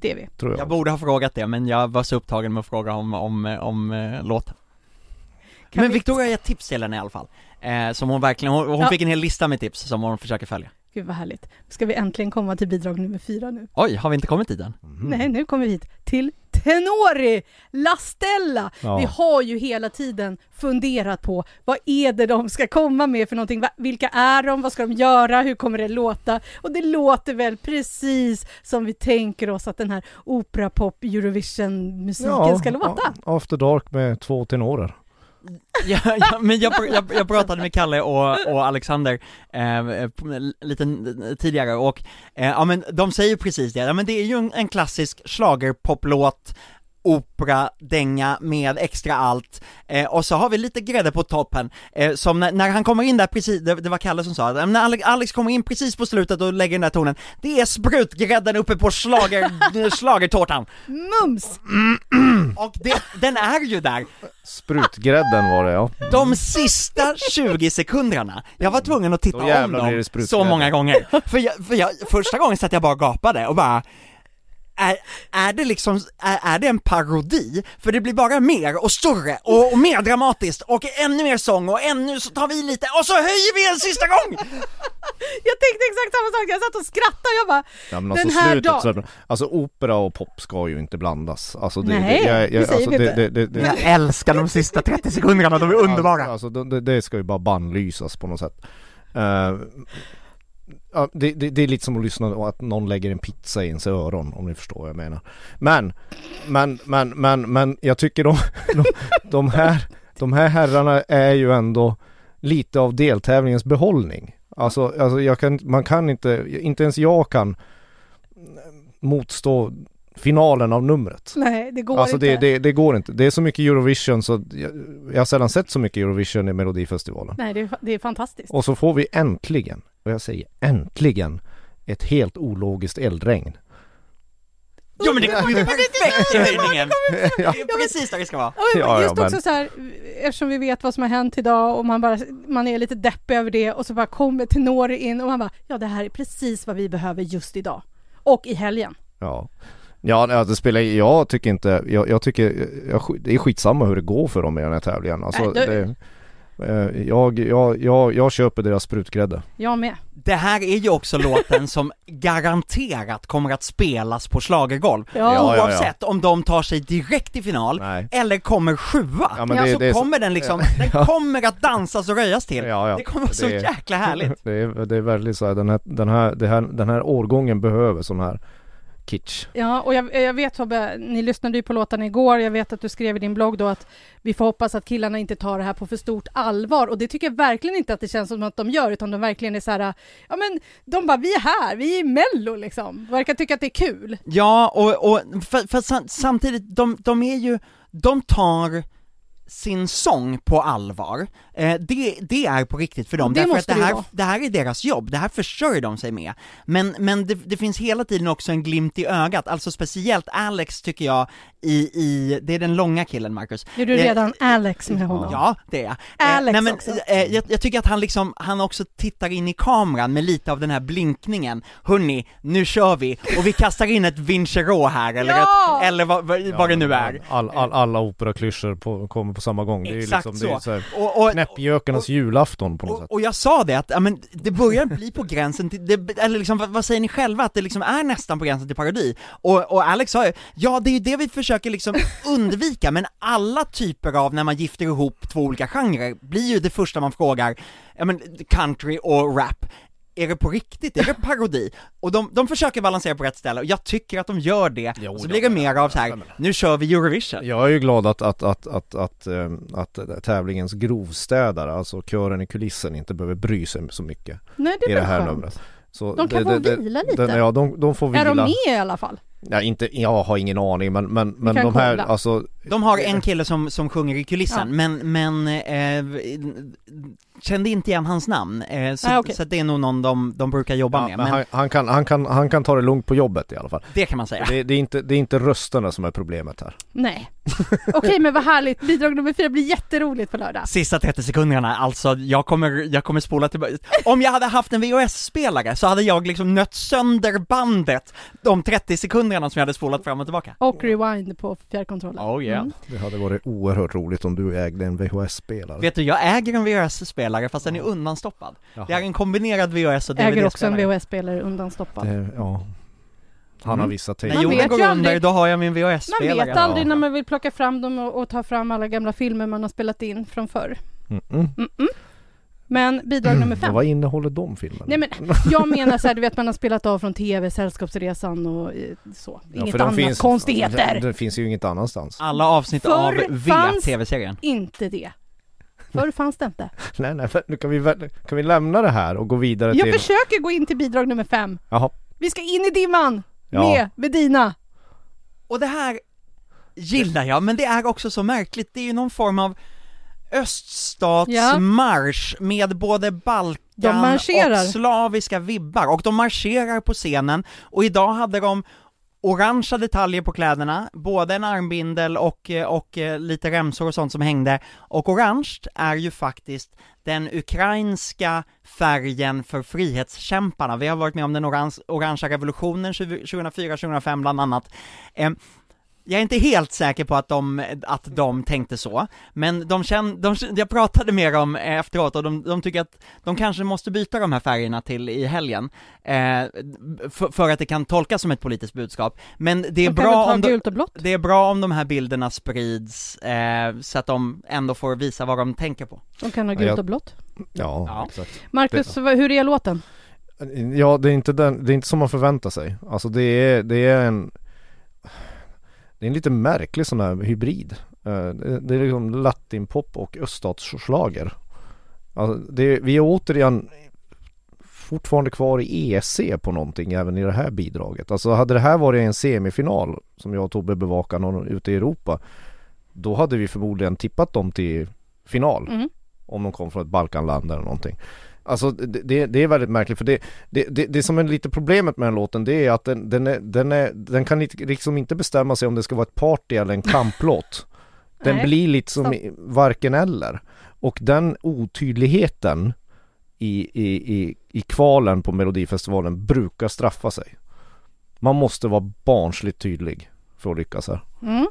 S3: Det är vi.
S4: tror jag.
S5: Jag borde ha frågat det, men jag var så upptagen med att fråga om, om, om, om eh, låten.
S3: Kan
S5: men
S3: vi-
S5: Victoria har gett tips till henne i alla fall. Eh, som hon verkligen, hon, hon
S3: Ja.
S5: fick en hel lista med tips som hon försöker följa.
S3: Gud vad härligt. Ska vi äntligen komma till bidrag nummer fyra nu?
S5: Oj, har vi inte kommit dit än?
S4: Mhm.
S3: Nej, nu kommer vi hit till Tenori La Stella.
S4: Ja.
S3: Vi har ju hela tiden funderat på vad är det de ska komma med för någonting? Vilka är de? Vad ska de göra? Hur kommer det låta? Och det låter väl precis som vi tänker oss att den här operapop Eurovision-musiken ska låta.
S4: ja, After Dark med två tenorer.
S5: Ja, ja, men jag, jag, jag pratade med Kalle och, och Alexander eh, lite tidigare och, eh, ja men de säger precis det, ja men det är ju en, en klassisk schlagerpoplåt opera, dänga med extra allt, eh, och så har vi lite grädde på toppen, eh, som när, när han kommer in där precis, det, det var Kalle som sa det, när Alex, Alex kommer in precis på slutet och lägger den där tonen, det är sprutgrädden uppe på schlager, schlagertårtan,
S3: Mums!
S5: och det, den är ju där,
S4: Sprutgrädden var det ja.
S5: De sista 20 sekunderna, jag var tvungen att titta om dem så många gånger. För, jag, för jag, första gången satt jag bara och gapade och bara är, är det liksom, är, är det en parodi? För det blir bara mer och större och, och mer dramatiskt och ännu mer sång och ännu så tar vi lite och så höjer vi en sista gång!
S3: Jag tänkte exakt samma sak, jag satt och skrattade och jag bara
S4: Ja men
S3: Den
S4: alltså
S3: här
S4: slutet
S3: dagen-
S4: så, alltså opera och pop ska ju inte blandas. Alltså det,
S3: Nej,
S4: det, jag, jag,
S3: det säger
S4: alltså,
S3: vi
S4: det,
S3: inte.
S4: det, det, det,
S5: Jag älskar de sista 30 sekunderna, de är underbara!
S4: Alltså det, det ska ju bara bannlysas på något sätt. Eh, ja, det, det, det är lite som att lyssna på att någon lägger en pizza i ens öron om ni förstår vad jag menar. Men, men, men, men, men jag tycker de, de, de här, de här herrarna är ju ändå lite av deltävlingens behållning. Alltså, alltså jag kan, man kan inte, inte ens jag kan motstå finalen av numret.
S3: nej det går
S4: Alltså
S3: inte.
S4: det, det, det går inte. Det är så mycket Eurovision så jag, jag har sällan sett så mycket Eurovision i Melodifestivalen.
S3: Nej det är, det är fantastiskt.
S4: Och så får vi äntligen, och jag säger äntligen, ett helt ologiskt eldregn.
S5: Jo men det kommer ju perfekt i höjningen! Det är precis där det ska vara!
S3: Ja, just också så här, eftersom vi vet vad som har hänt idag och man bara, man är lite deppig över det och så bara kommer Tenori in och man bara, ja det här är precis vad vi behöver just idag. Och i helgen.
S4: ja. Ja, ja, det spelar jag tycker inte, jag, jag tycker, jag, det är skitsamma hur det går för dem i den här tävlingen. Alltså,
S3: Nej, det-
S4: det, eh, jag, jag, jag, jag köper deras sprutgrädde.
S3: Jag med.
S5: Det här är ju också låten som garanterat kommer att spelas på schlagergolv
S3: Ja.
S4: Ja, ja, ja.
S5: Oavsett om de tar sig direkt till final
S4: Nej.
S5: eller kommer sjua,
S4: Ja, men det,
S5: så
S4: det är så-
S5: kommer den liksom, den kommer att dansas och röjas till.
S4: Ja, ja.
S5: Det kommer vara så
S4: Det är-
S5: jäkla härligt.
S4: Det är, det är väldigt så här, den här, den här, den här årgången behöver sån här kitsch.
S3: Ja, och jag, jag vet Tobbe, ni lyssnade ju på låtarna igår, jag vet att du skrev i din blogg då att vi får hoppas att killarna inte tar det här på för stort allvar och det tycker jag verkligen inte att det känns som att de gör utan de verkligen är så här, ja men de bara vi är här, vi är i mello liksom, verkar tycka att det är kul.
S5: Ja, och, och för, för sam- samtidigt, de, de är ju, de tar sin sång på allvar, eh, det, det är på riktigt för dem,
S3: Det
S5: därför att det här,
S3: vara.
S5: det här är deras jobb, det här försörjer de sig med. Men, men det, det finns hela tiden också en glimt i ögat, alltså speciellt Alex tycker jag i, i det är den långa killen Marcus.
S3: Är du
S5: Eh,
S3: redan Alex med honom?
S5: Ja, det är jag.
S3: Alex
S5: nej, men,
S3: också.
S5: eh, jag, jag tycker att han liksom, han också tittar in i kameran med lite av den här blinkningen, hörni, nu kör vi, och vi kastar in ett Vincherot här, eller,
S3: Ja!
S5: ett, eller vad, vad, vad det nu är.
S4: All, all, alla operaklyschor kommer på samma gång. Det är
S5: Exakt
S4: liksom, det är
S5: så.
S4: så
S5: Och, och,
S4: knäppjökarnas julafton på något
S5: och,
S4: sätt.
S5: och jag sa det att, ja, men det börjar bli på gränsen till, det, eller liksom, vad, vad säger ni själva, att det liksom är nästan på gränsen till parodi? Och, och Alex sa ju, ja det är ju det vi försöker liksom undvika, men alla typer av när man gifter ihop två olika genrer blir ju det första man frågar, ja men country och rap, är det på riktigt? Är det parodi? Och de, de försöker balansera på rätt ställe, och jag tycker att de gör det,
S4: Jo,
S5: och så blir det mer av så här, nu kör vi Eurovision.
S4: Jag är ju glad att, att, att, att, att, ehm, att, tävlingens grovstädare, alltså kören i kulissen, inte behöver bry sig så mycket
S3: Nej, det
S4: i
S3: är
S4: det
S3: väl
S4: här
S3: skönt.
S4: numret. Så
S3: De kan få vila lite.
S4: Den, ja, de, de får vila.
S3: Är de med i alla fall?
S4: Ja, inte, jag har ingen aning men, men, men de här,
S3: kolla.
S4: alltså
S5: De har en kille som, som sjunger i kulissen,
S3: Ja.
S5: men, men eh, kände inte igen hans namn, eh, så,
S3: Ah, okej.
S5: så det är nog någon de, de brukar jobba
S4: ja,
S5: med,
S4: men
S5: men
S4: han, han, kan, han, kan, han kan ta det lugnt på jobbet i alla fall.
S5: det kan man säga.
S4: Det, det, är inte, det är inte rösterna som är problemet här.
S3: Nej. Okej, men vad härligt. Bidrag nummer fyra blir jätteroligt på lördag.
S5: Sista 30 sekunderna, alltså jag kommer, jag kommer spola tillbaka. Om jag hade haft en VHS-spelare så hade jag liksom nött sönder bandet de 30 sekunderna som jag hade spolat fram och tillbaka.
S3: Och rewind på fjärrkontrollen.
S5: Oh yeah.
S3: Mm.
S4: Det hade varit oerhört roligt om du ägde en VHS-spelare.
S5: Vet du, jag äger en VHS-spelare fast den är undanstoppad. Det är en kombinerad VHS och
S3: Äger också en
S5: DVD-spelare.
S3: VHS-spelare undanstoppad.
S4: Det, ja. Han har
S5: Mm.
S4: vissa
S5: När
S4: take.
S3: Man
S5: jorden går under,
S3: aldrig.
S5: då har jag min
S3: Man
S5: VHS-spelare.
S3: vet aldrig
S4: Ja.
S3: när man vill plocka fram dem och, och ta fram alla gamla filmer man har spelat in från förr.
S4: Mm -mm.
S3: Mm-mm. Men bidrag nummer fem.
S4: vad innehåller de filmerna?
S3: Nej men jag menar så här, du vet man har spelat av från TV, Sällskapsresan och eh, så.
S4: Ja,
S3: Inget annat,
S4: finns-
S3: konstigheter.
S4: Det, det finns ju inget annanstans.
S5: Alla avsnitt av
S3: Förr
S5: V,
S3: fanns-
S5: TV-serien.
S3: Inte det. Förr fanns det inte.
S4: Nej nej, för- nu kan vi, kan vi lämna det här och gå vidare
S3: Jag
S4: till...
S3: försöker gå in till bidrag nummer fem.
S4: Jaha.
S3: Vi ska in i dimman!
S4: Ja.
S3: Med Medina.
S5: Och det här gillar jag, men det är också så märkligt, det är ju någon form av öststatsmarsch med både
S3: De
S5: Balkan och slaviska vibbar, och de marscherar på scenen, och idag hade de orangea detaljer på kläderna, både en armbindel och, eh, och eh, lite remsor och sånt som hängde, och orange är ju faktiskt den ukrainska färgen för frihetskämparna. Vi har varit med om den orange, orangea revolutionen 2004-2005 bland annat. Ehm, jag är inte helt säker på att de, att de tänkte så, men de kände, de, jag pratade med dem efteråt och de, de tycker att de kanske måste byta de här färgerna till i helgen, eh, för, för att det kan tolkas som ett politiskt budskap. Men det är
S3: De
S5: bra om de, det är bra om de här bilderna sprids, eh, så att de ändå får visa vad de tänker på.
S3: De kan ha gult och blått.
S4: Ja,
S5: Ja.
S4: exakt.
S3: Marcus, vad- hur är låten?
S4: Ja, det är inte den, det är inte som man förväntar sig. Alltså det är, det är en Det är en lite märklig sån här hybrid. Eh, Det det är liksom latinpop och öststatsschlager. Alltså det, vi är återigen fortfarande kvar i EC på någonting även i det här bidraget. Alltså hade det här varit en semifinal som jag och Tobbe bevakar någon ute i Europa då hade vi förmodligen tippat dem till final.
S3: Mm.
S4: Om de kom från ett Balkanland eller någonting. Alltså det, det, det är väldigt märkligt för det, det, det, det som är lite problemet med den låten det är att den, den, är, den, är, den kan liksom inte bestämma sig om det ska vara ett party eller en kamplåt. Den
S3: Nej,
S4: blir lite som
S3: sant.
S4: i- varken eller. Och den otydligheten i, i, i, i kvalen på Melodifestivalen brukar straffa sig. Man måste vara barnsligt tydlig för att lyckas här.
S3: Mm.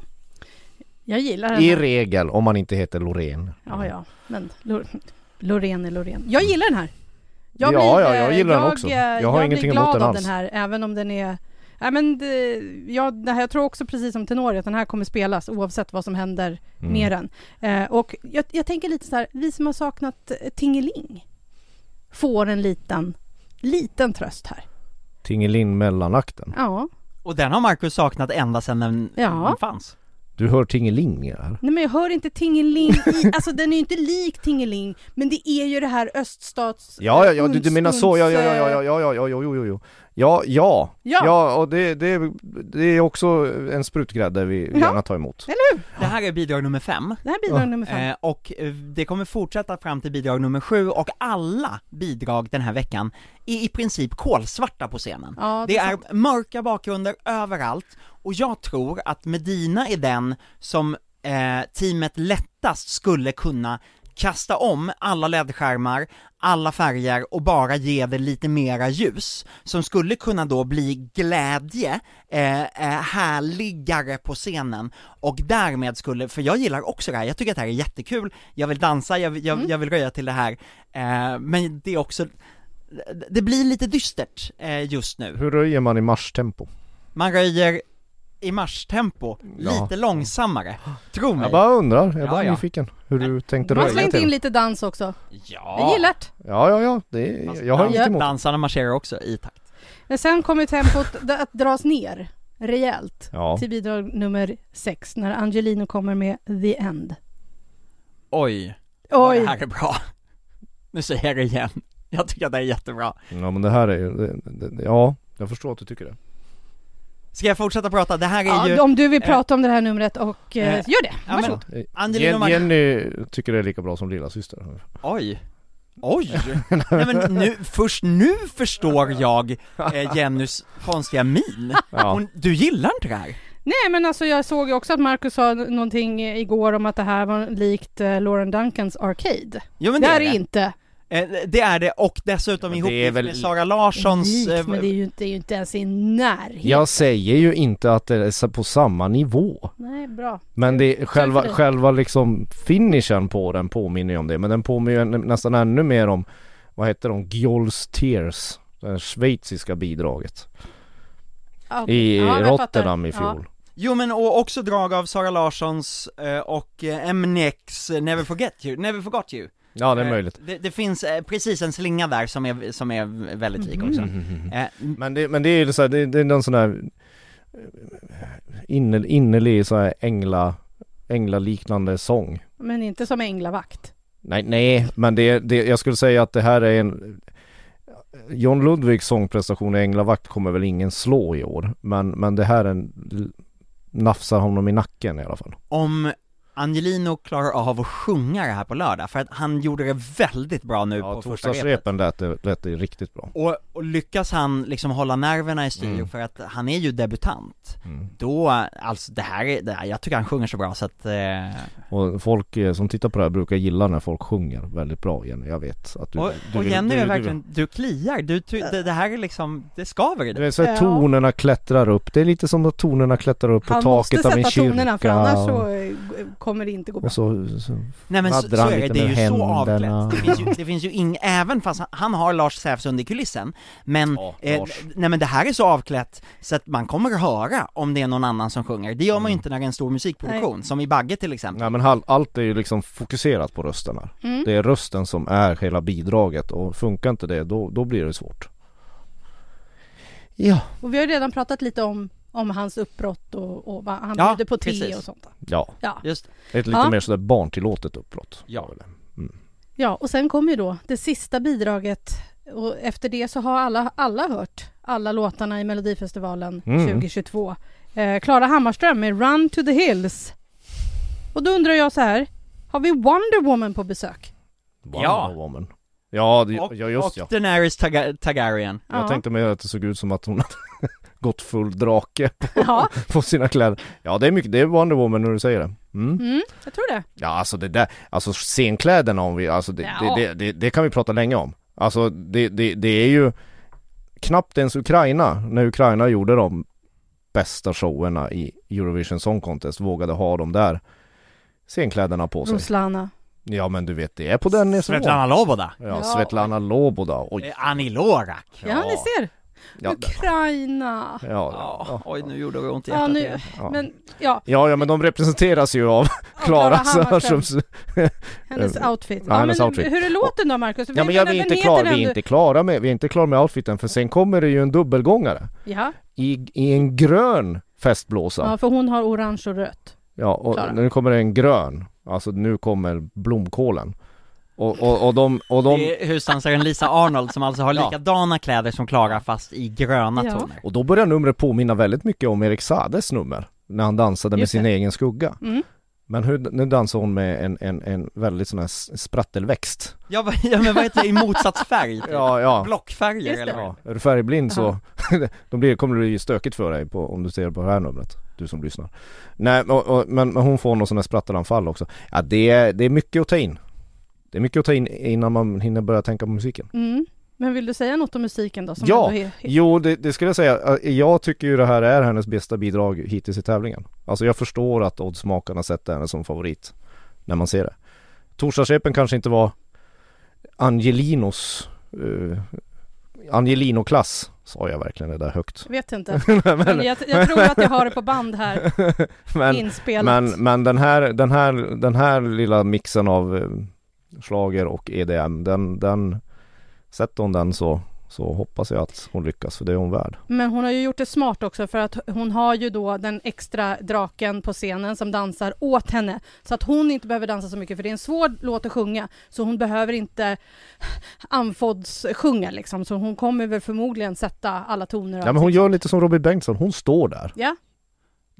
S3: Jag gillar den
S4: I regel om man inte heter Loreen.
S3: Ja, ja, men Loreen är Loreen. Jag gillar den här.
S4: Ja, ja, jag gillar den också. Jag har ingenting
S3: blir
S4: emot
S3: glad
S4: den alls.
S3: den här, även om den är Ja men det, ja, det här, jag tror också precis som Tenori att den här kommer spelas oavsett vad som händer
S4: Mm.
S3: med den. Eh, och jag, jag tänker lite så här, vi som har saknat eh, Tingeling får en liten, liten tröst här.
S4: Tingelin mellanakten.
S3: Ja,
S5: Och den har Marcus saknat ända sedan den,
S3: Ja.
S5: den fanns.
S4: Du hör Tingeling här.
S3: nej men jag hör inte Tingeling i, alltså den är ju inte lik Tingeling, men det är ju det här öststats...
S4: Ja, ja, ja, du, du menar så, ja, ja, ja, ja, ja, ja, ja, ja, jo, jo, jo. Ja, ja,
S3: Ja.
S4: ja, och det, det, det är också en sprutgrädde vi
S3: Ja.
S4: gärna tar emot.
S3: Eller hur?
S5: Det här är bidrag nummer fem.
S3: Det här bidrag
S4: Ja.
S3: nummer fem.
S5: Eh, och eh, det kommer fortsätta fram till bidrag nummer sju, och alla bidrag den här veckan är i princip kolsvarta på scenen.
S3: Ja,
S5: Det är
S3: sant.
S5: mörka bakgrunder överallt, och jag tror att Medina är den som eh, teamet lättast skulle kunna kasta om alla LED-skärmar, alla färger och bara ge det lite mera ljus, som skulle kunna då bli glädje, eh, eh, härligare på scenen, och därmed skulle, för jag gillar också det här, jag tycker att det här är jättekul, jag vill dansa, jag, jag,
S3: Mm.
S5: jag vill röja till det här, eh, men det är också, det blir lite dystert eh, just nu.
S4: Hur röjer man i marstempo?
S5: Man röjer i marstempo,
S4: Ja.
S5: lite långsammare, tro mig.
S4: Jag bara undrar, jag är
S5: Ja,
S4: bara
S5: ja.
S4: nyfiken hur du tänkte
S3: Man
S4: röja
S3: slängt in
S4: till.
S3: lite dans också.
S5: Ja,
S3: Jag gillar det.
S4: Ja, ja, ja, det,
S5: Fast
S4: jag har inget emot.
S5: Dansarna marscherar också i takt.
S3: Men sen kommer tempot att dras ner rejält
S4: Ja,
S3: till bidrag nummer sex när Angelino kommer med The End.
S5: Oj,
S3: Oj!
S5: det här är bra. Nu säger jag det igen. Jag tycker att det är jättebra.
S4: ja men det här är ju, ja, jag förstår att du tycker det.
S5: Ska jag fortsätta prata? Det här är ju...
S3: Ja, om du vill
S5: eh,
S3: prata om det här numret och eh,
S5: eh,
S3: gör det,
S5: ja, men-
S3: varsågod.
S5: Angelina
S4: Jen,
S5: Mag-
S4: Jenny tycker det är lika bra som lilla syster.
S5: Oj! Oj! Nej men nu, först nu förstår jag eh, Jennys konstiga min.
S4: Ja.
S5: Hon, du gillar inte det här?
S3: Nej men alltså jag såg ju också att Marcus sa någonting igår om att det här var likt eh, Lauren Duncans Arcade.
S5: Jo men
S3: det
S5: det
S3: är det. inte.
S5: Eh, det är det, och dessutom
S4: Men det är
S5: ihop
S4: väl-
S5: med Sara Larssons...
S3: Likt,
S5: eh,
S3: men det är, ju inte, det är ju inte ens i närheten.
S4: Jag säger ju inte att det är på samma nivå.
S3: Nej, bra.
S4: Men det är själva,
S3: dig.
S4: själva liksom finishen på den påminner ju om det. Men den påminner ju nä- nästan ännu mer om, vad heter de, Gjols Tears. Det schweiziska bidraget.
S3: Ja,
S4: I
S3: ja,
S4: Rotterdam i fjol.
S5: Jo men och också drag av Sara Larssons eh, och eh, eh, Never Forget You, Never Forgot You
S4: Ja det är
S5: Eh,
S4: möjligt.
S5: det, det finns eh, precis en slinga där som är, som är väldigt lik också eh,
S4: Men det, men det är ju så här, det, det är någon sån där inner, innerlig så här ängla, änglaliknande sång.
S3: Men inte som änglavakt.
S4: Nej, nej, men det, det, jag skulle säga att det här är en John Ludvigs sångprestation i Änglavakt kommer väl ingen slå i år. Men, men det här är en, nafsar honom i nacken i alla fall.
S5: Om Angelino klarar av att sjunga det här på lördag, för att han gjorde det väldigt bra nu
S4: Ja,
S5: på första repet
S4: lät det, lät det riktigt bra.
S5: och, och lyckas han liksom hålla nerverna i styr,
S4: Mm.
S5: för att han är ju debutant
S4: Mm.
S5: Då, alltså det här är, det här, jag tycker han sjunger så bra så att, eh,
S4: Och folk eh, som tittar på det här brukar gilla när folk sjunger väldigt bra Jenny, jag vet att du,
S5: och,
S4: du
S5: och
S4: vill-
S5: Jenny
S4: du,
S5: är
S4: du,
S5: verkligen, du kliar, du, det, det här är liksom, det skaver i
S4: Du
S5: dig
S4: vet så här,
S3: Ja.
S4: tonerna klättrar upp, det är lite som att tonerna klättrar upp på
S3: Han måste
S4: taket av en
S3: sätta
S4: kyrka
S3: tonerna för annars så eh, kommer det inte gå bra.
S4: Och så, så
S5: Nej men så, så är det, det är ju
S4: med
S5: så
S4: händerna.
S5: avklätt, det finns ju, det finns ju ing, även fast han, han har Lars Säfsund i kulissen, men,
S4: Ja,
S5: eh, nej men det här är så avklätt så att man kommer att höra om det är någon annan som sjunger, det gör man ju
S4: Mm.
S5: inte när det är en stor musikproduktion, som i Bagge till exempel
S4: Nej men all, allt är ju liksom fokuserat på rösten här.
S3: Mm.
S4: Det är rösten som är hela bidraget och funkar inte det då, då blir det svårt. Ja.
S3: Och vi har ju redan pratat lite om, om hans uppbrott och, och vad han
S5: Ja,
S3: bjuder på te
S5: precis.
S3: och sånt.
S4: Ja,
S3: Ja.
S5: Just
S4: ett lite
S3: Ja.
S4: mer sådär barntillåtet uppbrott.
S5: Ja.
S3: ja, och sen kommer ju då det sista bidraget och efter det så har alla, alla hört alla låtarna i Melodifestivalen
S4: Mm.
S3: 2022. Eh, Klara Hammarström med Run to the Hills. Och då undrar jag så här, har vi Wonder Woman på besök?
S4: Wonder
S5: Ja.
S4: Woman. Ja, det,
S5: och,
S4: ja just
S5: och
S4: ja.
S5: Daenerys Targa- Targaryen
S4: Jag
S3: Ja.
S4: tänkte mig att det såg ut som att hon hade gått full drake på,
S3: Ja,
S4: på sina kläder. Ja det är mycket, det är Wonder Woman när du säger det. Mm.
S3: mm, jag tror det.
S4: Ja alltså det där, alltså scenkläderna om vi, alltså det,
S3: Ja.
S4: det, det, det, det kan vi prata länge om. Alltså det, det, det är ju knappt ens Ukraina, när Ukraina gjorde de bästa showerna i Eurovision Song Contest, vågade ha de där scenkläderna på sig.
S3: Ruslana.
S4: Ja men du vet, det är på den nivån.
S5: Svetlana Loboda
S4: Ja,
S3: Ja.
S4: Svetlana Loboda, oj.
S5: eh, Annie Lorak
S3: Ja, ni ser.
S4: Ja,
S3: Ukraina.
S4: ja,
S5: Ja,
S4: ja,
S5: oj nu gjorde det ont i
S3: Ja,
S5: hjärtat
S3: nu,
S5: igen.
S4: ja.
S3: men ja,
S4: ja, ja men de representeras ju av Klara. Sörströms
S3: hennes outfit.
S4: Ja, hennes
S3: men
S4: outfit.
S3: hur är låten då Marcus?
S4: Ja men jag, vi är inte klara, vi är inte klara med, vi är inte klara med outfiten för sen kommer det ju en dubbelgångare
S3: Ja,
S4: i, i en grön festblåsa.
S3: ja, för hon har orange och rött.
S4: Ja, och
S3: Klara.
S4: nu kommer det en grön. Alltså nu kommer blomkålen. Och, och, och de, och de,
S5: Det är husdansaren Lisa Arnold som alltså har
S4: Ja.
S5: likadana kläder som Klara fast i gröna
S3: Ja.
S5: toner
S4: och då börjar numret påminna väldigt mycket om Erik Sades nummer. När han dansade med
S3: Just
S4: sin
S3: det.
S4: egen skugga.
S3: Mm.
S4: Men hur, nu dansar hon med en, en, en väldigt sån här sprattelväxt.
S5: Ja, ja men vad heter det, i motsatt färg typ.
S4: Ja, ja.
S5: Blockfärger eller?
S4: Ja, är du färgblind så då blir, kommer det bli stökigt för dig på, om du ser på det här numret. Du som lyssnar. Nej, och, och, men, men hon får någon sån här sprattelanfall också. Ja, det är, det är mycket att ta in. Det är mycket att ta in innan man hinner börja tänka på musiken.
S3: Mm. Men vill du säga något om musiken då? Som
S4: Ja,
S3: är,
S4: Jo, det, det skulle jag säga. Eh, Jag tycker ju det här är hennes bästa bidrag hittills i tävlingen. Alltså jag förstår att oddsmakarna sätter henne som favorit när man ser det. Torsdagsrepen kanske inte var Angelinos uh, Angelino-klass, sa jag verkligen det där högt.
S3: vet inte. Men jag, jag tror att jag har det på band här,
S4: men,
S3: inspelat.
S4: men, men den här, den här, den här lilla mixen av uh, slager och EDM, den, den Sätter hon den så Så hoppas jag att hon lyckas för det är hon värd.
S3: Men hon har ju gjort det smart också för att hon har ju då den extra draken på scenen som dansar åt henne. Så att hon inte behöver dansa så mycket för det är en svår låt att sjunga. Så hon behöver inte sjunga liksom. Så hon kommer väl förmodligen sätta alla toner.
S4: Ja men hon gör lite som Robin Bengtsson, hon står där.
S3: Ja,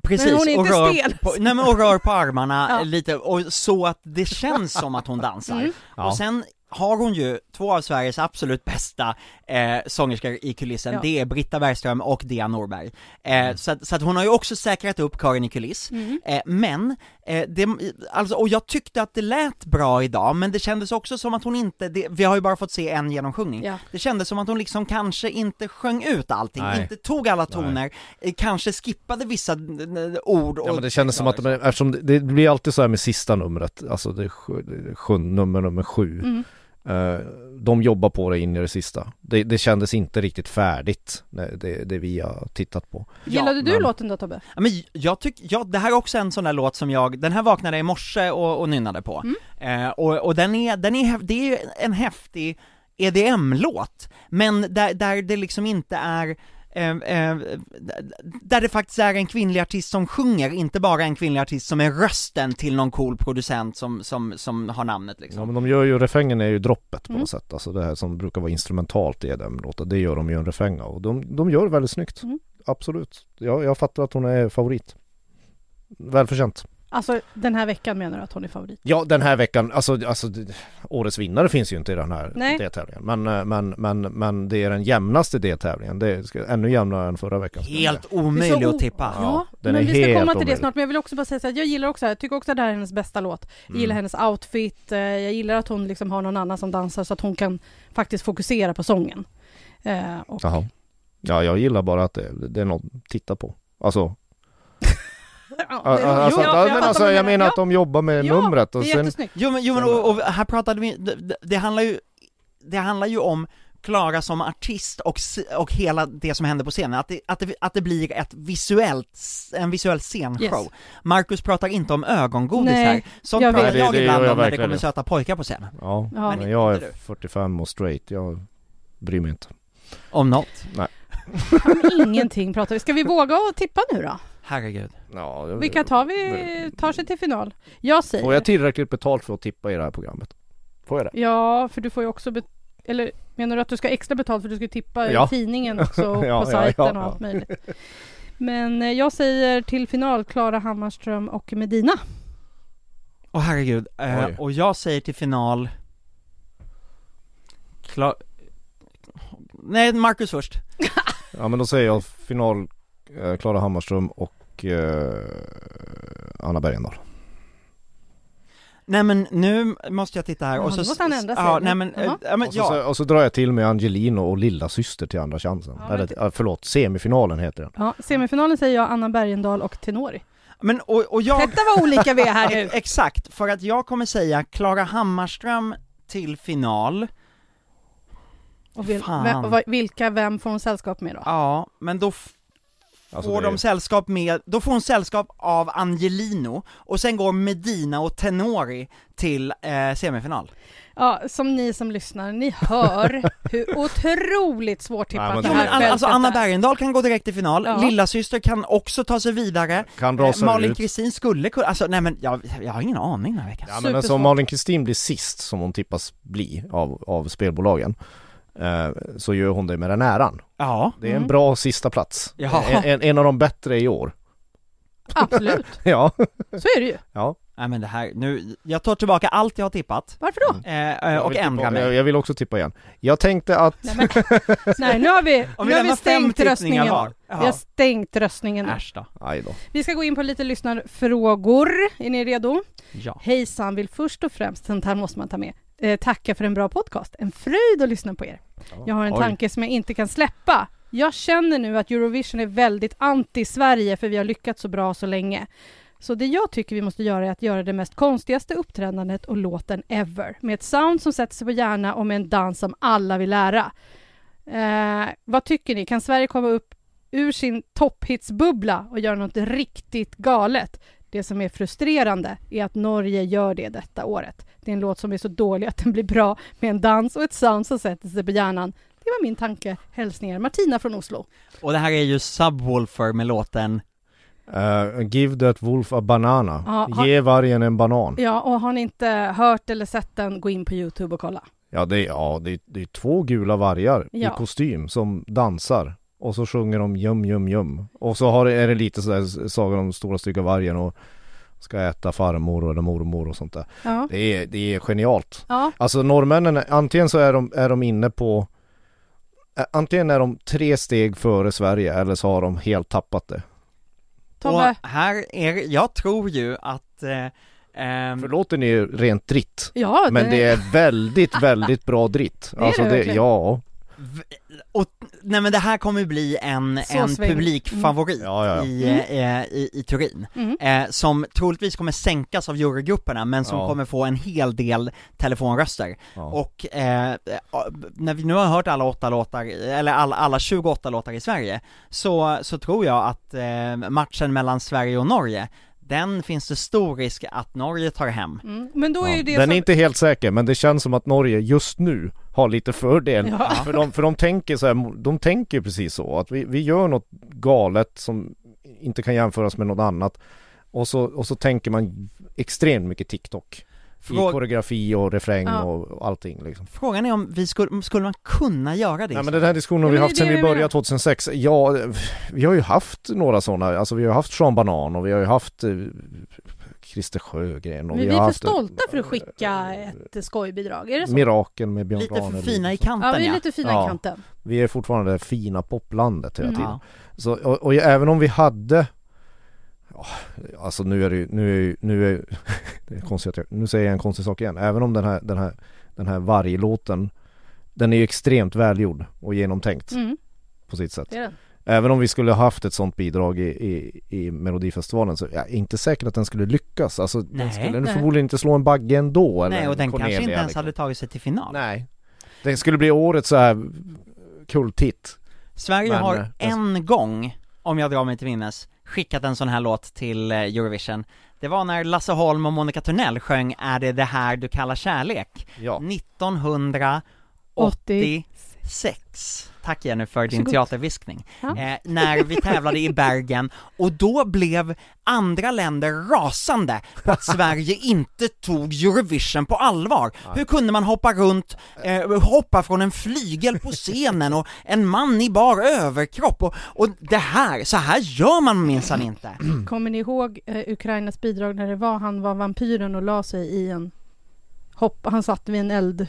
S5: Precis,
S3: Men hon är
S5: och,
S3: inte
S5: rör
S3: stel.
S5: på, nej, men och rör på armarna
S3: Ja.
S5: lite, och så att det känns som att hon dansar.
S3: Mm.
S4: Ja.
S5: Och sen har hon ju två av Sveriges absolut bästa eh, sångerskor i kulissen,
S3: Ja.
S5: det är Britta Bergström och Dea Norberg. Eh, så, att, så att hon har ju också säkrat upp kören i kuliss,
S3: Mm.
S5: eh, men, eh, det, alltså, och jag tyckte att det lät bra idag, men det kändes också som att hon inte, det, vi har ju bara fått se en genomsjungning,
S3: ja.
S5: det kändes som att hon liksom kanske inte sjöng ut allting,
S4: Nej.
S5: inte tog alla toner, eh, kanske skippade vissa eh, ord och
S4: Ja men det kändes som att, eftersom det, det blir alltid så här med sista numret, alltså det sju, nummer nummer sju.
S3: Mm.
S4: Eh, de jobbar på det in i det sista. Det, det kändes inte riktigt färdigt, det, det, det vi har tittat på.
S3: Gillade du
S4: men-
S3: låten då Tobbe?
S5: Ja, men jag tycker, ja, det här är också en sån där låt som jag, den här vaknade i morse och, och nynnade på. Eh, och, och den är, den är, det är ju en häftig EDM-låt, men där, där det liksom inte är eh, eh, där det faktiskt är en kvinnlig artist som sjunger, inte bara en kvinnlig artist som är rösten till någon cool producent som, som, som har namnet liksom.
S4: Ja men de gör ju, refrängen är ju droppet på
S3: Mm.
S4: något sätt, alltså det här som brukar vara instrumentalt i låten, det gör de ju en refräng av och de, de gör det väldigt snyggt.
S3: Mm.
S4: Absolut. Jag, jag fattar att hon är favorit. Välförtjänt.
S3: Alltså den här veckan menar du att hon är favorit?
S4: Ja den här veckan, alltså, alltså det- årets vinnare finns ju inte i den här
S3: Nej.
S4: deltävlingen. Men, eh, men, men, men det är den jämnaste deltävlingen, det är ska- ännu jämnare än förra veckan.
S5: Helt
S3: Det är så
S5: omöjlig
S3: o-
S5: att tippa.
S3: Ja,
S4: Ja, den
S3: men
S4: är
S3: vi ska
S4: helt
S3: komma till det
S4: omöjlig.
S3: snart, men jag vill också bara säga så här, jag gillar också, jag tycker också att det här är hennes bästa låt. Jag gillar
S4: Mm.
S3: hennes outfit, eh, jag gillar att hon liksom har någon annan som dansar så att hon kan faktiskt fokusera på sången. Eh, och,
S4: Jaha. Ja jag gillar bara att det, det är något att titta på. Alltså,
S3: Ja,
S4: a-
S3: det-
S4: a- alltså,
S3: jo,
S4: att-
S3: jag
S4: men
S3: fattar
S4: alltså jag menar att de jobbar med
S3: Ja,
S4: numret och
S3: det är
S4: sen.
S5: Jo men, jo, men och, och här pratade vi, det, det- handlar ju, det handlar ju om Klara som artist och, och hela det som händer på scenen, att det, att det, att det blir ett visuellt, en visuell scenshow.
S3: Yes.
S5: Marcus pratar inte om ögongodis
S3: Nej,
S5: här, sånt
S3: jag
S5: pratar
S3: vet.
S5: jag
S4: Nej,
S5: ibland
S4: jag
S5: om när det kommer söta pojkar på scenen.
S4: Ja,
S3: Ja.
S4: men
S5: Men
S4: jag är
S5: du.
S4: 45 och straight, jag bryr mig inte.
S5: Om något.
S3: Ingenting pratar vi. Ska vi våga och tippa nu då?
S5: Herregud.
S4: Ja,
S3: Vilka tar vi, tar sig till final? Jag säger...
S4: Får jag tillräckligt betalt för att tippa i det här programmet? Får jag det?
S3: Ja, för du får ju också... Bet- eller menar du att du ska extra betalt för du ska tippa
S4: Ja.
S3: i tidningen också och
S4: Ja,
S3: på sajten
S4: ja,
S3: och
S4: ja.
S3: allt möjligt? Men eh, jag säger till final Klara Hammarström och Medina.
S5: Åh herregud, eh, och jag säger till final Klar... Nej, Marcus först.
S4: Ja men då säger jag final eh, Klara Hammarström och eh, Anna Bergendahl.
S5: Nej men nu måste jag titta här och så...
S3: måste han ändra sig.
S5: Ja, nej men, eh, ja, men
S4: Och så,
S5: ja.
S4: så, och så drar jag till med Angelino och lilla syster till andra chansen.
S3: Ja, men
S4: Eller eh, förlåt, semifinalen heter den.
S3: Ja, semifinalen säger jag Anna Bergendahl och Tenori.
S5: Men och, och jag...
S3: Detta var olika vi är här nu.
S5: Ex- Exakt, för att jag kommer säga Klara Hammarström till final,
S3: Och vil,
S5: Fan.
S3: vem, och vad- vilka, vem får hon sällskap med då?
S5: ja, men då f-
S4: Alltså,
S5: får
S4: är-
S5: de sällskap med, då får hon sällskap av Angelino, och sen går Medina och Tenori till eh, semifinal.
S3: Ja, som ni som lyssnar, ni hör hur otroligt svårtippat
S4: Ja,
S3: det här
S5: men an- alltså
S3: fältet
S5: Anna
S3: är.
S5: Bergendahl kan gå direkt till final,
S3: Ja.
S5: lilla syster kan också ta sig vidare,
S4: Kan
S5: eh, Malin. Kristin skulle kunna, alltså nej men jag, jag har ingen aning den här veckan.
S4: Ja men alltså
S3: Supersvårt.
S4: om Malin Kristin blir sist som hon tippas bli av, av spelbolagen så gör hon det med den äran.
S5: Ja,
S4: Det är en
S3: Mm.
S4: bra sista plats.
S5: Ja.
S4: En, en, en av de bättre i år.
S3: Absolut,
S4: Ja,
S3: så är det ju.
S4: ja.
S5: nej men det här, nu, jag tar tillbaka allt jag har tippat,
S3: Varför då?
S5: eh, eh,
S4: Jag
S5: och
S4: vill
S5: ändrar mig.
S4: jag, jag vill också tippa igen. Jag tänkte att
S3: Nej, men, nej nu har vi,
S5: Om
S3: nu har vi stängt röstningen.
S5: var.
S3: Vi har stängt röstningen.
S5: Äsch då.
S4: Då.
S3: Vi ska gå in på lite lyssnarfrågor. Är ni redo?
S5: Ja.
S3: Hejsan, vill först och främst, sånt här måste man ta med, eh, tacka för en bra podcast. En fröjd att lyssna på er. Jag har en
S4: Oj.
S3: tanke som jag inte kan släppa. Jag känner nu att Eurovision är väldigt anti-Sverige för vi har lyckats så bra så länge. Så det jag tycker vi måste göra är att göra det mest konstigaste uppträdandet och låten ever. Med ett sound som sätter sig på hjärna och med en dans som alla vill lära. Eh, vad tycker ni? Kan Sverige komma upp ur sin topphitsbubbla och göra något riktigt galet? Det som är frustrerande är att Norge gör det detta året. Det är en låt som är så dålig att den blir bra med en dans och ett sound som sätter sig på hjärnan. Det var min tanke. Hälsningar Martina från Oslo.
S5: Och det här är ju Subwoolfer med låten
S4: Eh, give that wolf a banana.
S3: Ja, har-
S4: Ge vargen en banan.
S3: Ja, och har ni inte hört eller sett den, gå in på Youtube och kolla.
S4: Ja, det är, ja, det är, det är två gula vargar
S3: Ja.
S4: i kostym som dansar. Och så sjunger de jum jum jum. Och så har, det- är det lite sådär sagan om stora stygga vargen och ska äta farmor eller mormor och sånt där.
S3: Ja.
S4: Det är, det är genialt.
S3: Ja,
S4: Alltså norrmännen, antingen så är de, är de inne på Antingen är de tre steg före Sverige eller så har de helt tappat det.
S3: Tobbe.
S5: Och här är, jag tror ju att eh, ehm,
S4: För låten är ju rent dritt.
S3: ja
S4: Men
S3: den
S4: det är väldigt, väldigt bra dritt.
S3: Det är
S4: alltså
S3: det
S4: det, ja.
S5: Och, nej men det här kommer ju bli en,
S3: Så
S5: en publikfavorit
S4: Ja, ja, ja.
S5: I,
S3: Mm.
S5: eh, i, i Turin.
S3: Mm.
S5: Eh, som troligtvis kommer sänkas av jurygrupperna men som
S4: Ja.
S5: kommer få en hel del telefonröster.
S4: ja.
S5: Och eh, eh, när vi nu har hört alla åtta låtar, eller alla, alla 28 låtar i Sverige, så, så tror jag att eh, matchen mellan Sverige och Norge, den finns det stor risk att Norge tar hem.
S3: Mm. Men då är
S4: Ja,
S3: ju det
S4: Den
S3: som...
S4: är inte helt säker men det känns som att Norge just nu har lite fördel.
S3: Ja.
S4: För, de, för de tänker så här, de tänker precis så att vi, vi gör något galet som inte kan jämföras med något annat. Och så, och så tänker man extremt mycket TikTok. I
S5: Frå-
S4: koreografi och refräng
S3: Ja.
S4: och allting liksom.
S5: Frågan är om vi skulle, skulle man kunna göra det?
S4: Nej men den här diskussionen har vi haft sedan vi började
S3: menar.
S4: 2006. Ja, vi har ju haft några sådana, alltså vi har haft Sean Banan och vi har ju haft eh, Christer Sjögren och
S3: Men vi
S4: har
S3: är för
S4: haft
S3: stolta för att skicka ett skojbidrag, är det så?
S4: Mirakel med Björn
S5: Lite för fina i kanten
S3: Ja, vi är lite fina
S4: Ja.
S3: i kanten.
S4: Vi är fortfarande det fina poplandet hela
S3: Mm.
S4: tiden. Så, och, och även om vi hade ja, Alltså nu är det ju, nu är nu är det är konstigt nu säger jag en konstig sak igen. Även om den här, den här, den här varglåten Den är ju extremt välgjord och genomtänkt
S3: Mm,
S4: på sitt sätt.
S3: det är den.
S4: Även om vi skulle ha haft ett sånt bidrag i, i, i Melodifestivalen så är jag inte säker att den skulle lyckas. Alltså
S5: Nej.
S4: den skulle
S3: Nej.
S4: förmodligen inte slå en bagge ändå eller
S5: Nej och
S4: en
S5: den kanske
S4: Cornelia,
S5: inte ens
S4: liksom.
S5: hade tagit sig till final.
S4: Nej. Det skulle bli årets så här kulthit.
S5: Sverige
S4: Men,
S5: har
S4: eh,
S5: en gång, om jag drar mig till minnes, skickat en sån här låt till eh, Eurovision. Det var när Lasse Holm och Monica Törnell sjöng Är det det här du kallar kärlek?
S4: Ja.
S5: 1986. Tack Jenny för din teaterviskning.
S3: Ja.
S5: Eh, när vi tävlade i Bergen, och då blev andra länder rasande på att Sverige inte tog Eurovision på allvar. Hur kunde man hoppa runt, eh, hoppa från en flygel på scenen och en man i bar överkropp och, och det här, så här gör man minsann inte.
S3: Kommer ni ihåg eh, Ukrainas bidrag när det var han var vampyren och la sig i en hopp, han satt vid en eld.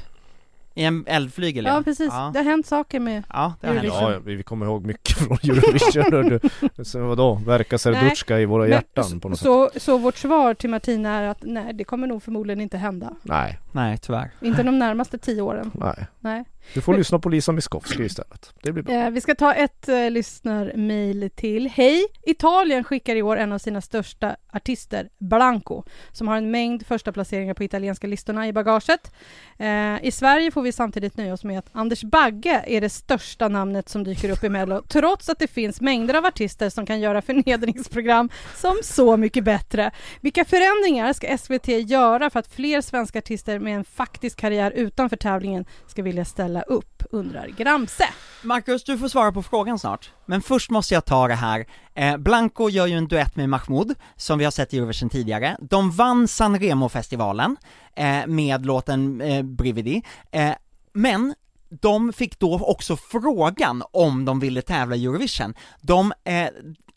S5: I en eldflygel
S3: Ja, precis.
S5: Ja,
S3: Det har hänt saker med
S5: ja det har hänt.
S3: Eurovision.
S4: Ja, ja, vi kommer ihåg mycket från Eurovision hör du. Så vadå, verkar Serdutska i våra
S3: Men
S4: hjärtan på något sätt?
S3: så, så vårt svar till Martina är att nej, det kommer nog förmodligen inte hända.
S4: Nej,
S5: Nej, tyvärr.
S3: Inte de närmaste tio åren.
S4: nej.
S3: Nej.
S4: Du får lyssna på Lisa Miskovsky istället. Det blir bra.
S3: Eh, vi ska ta ett eh, lyssnarmail till. Hej! Italien skickar i år en av sina största artister, Blanco, som har en mängd första placeringar på italienska listorna i bagaget. Eh, I Sverige får vi samtidigt nöja oss med att Anders Bagge är det största namnet som dyker upp i Mello, trots att det finns mängder av artister som kan göra förnedringsprogram som Så mycket bättre. Vilka förändringar ska SVT göra för att fler svenska artister med en faktisk karriär utanför tävlingen ska vilja ställa upp, undrar Gramse.
S5: Marcus, du får svara på frågan snart. Men först måste jag ta det här. Eh, Blanco gör ju en duett med Mahmoud, som vi har sett i Eurovision tidigare. De vann San Remo-festivalen eh, med låten eh, Brividi. Eh, men de fick då också frågan om de ville tävla i Eurovision. De, eh,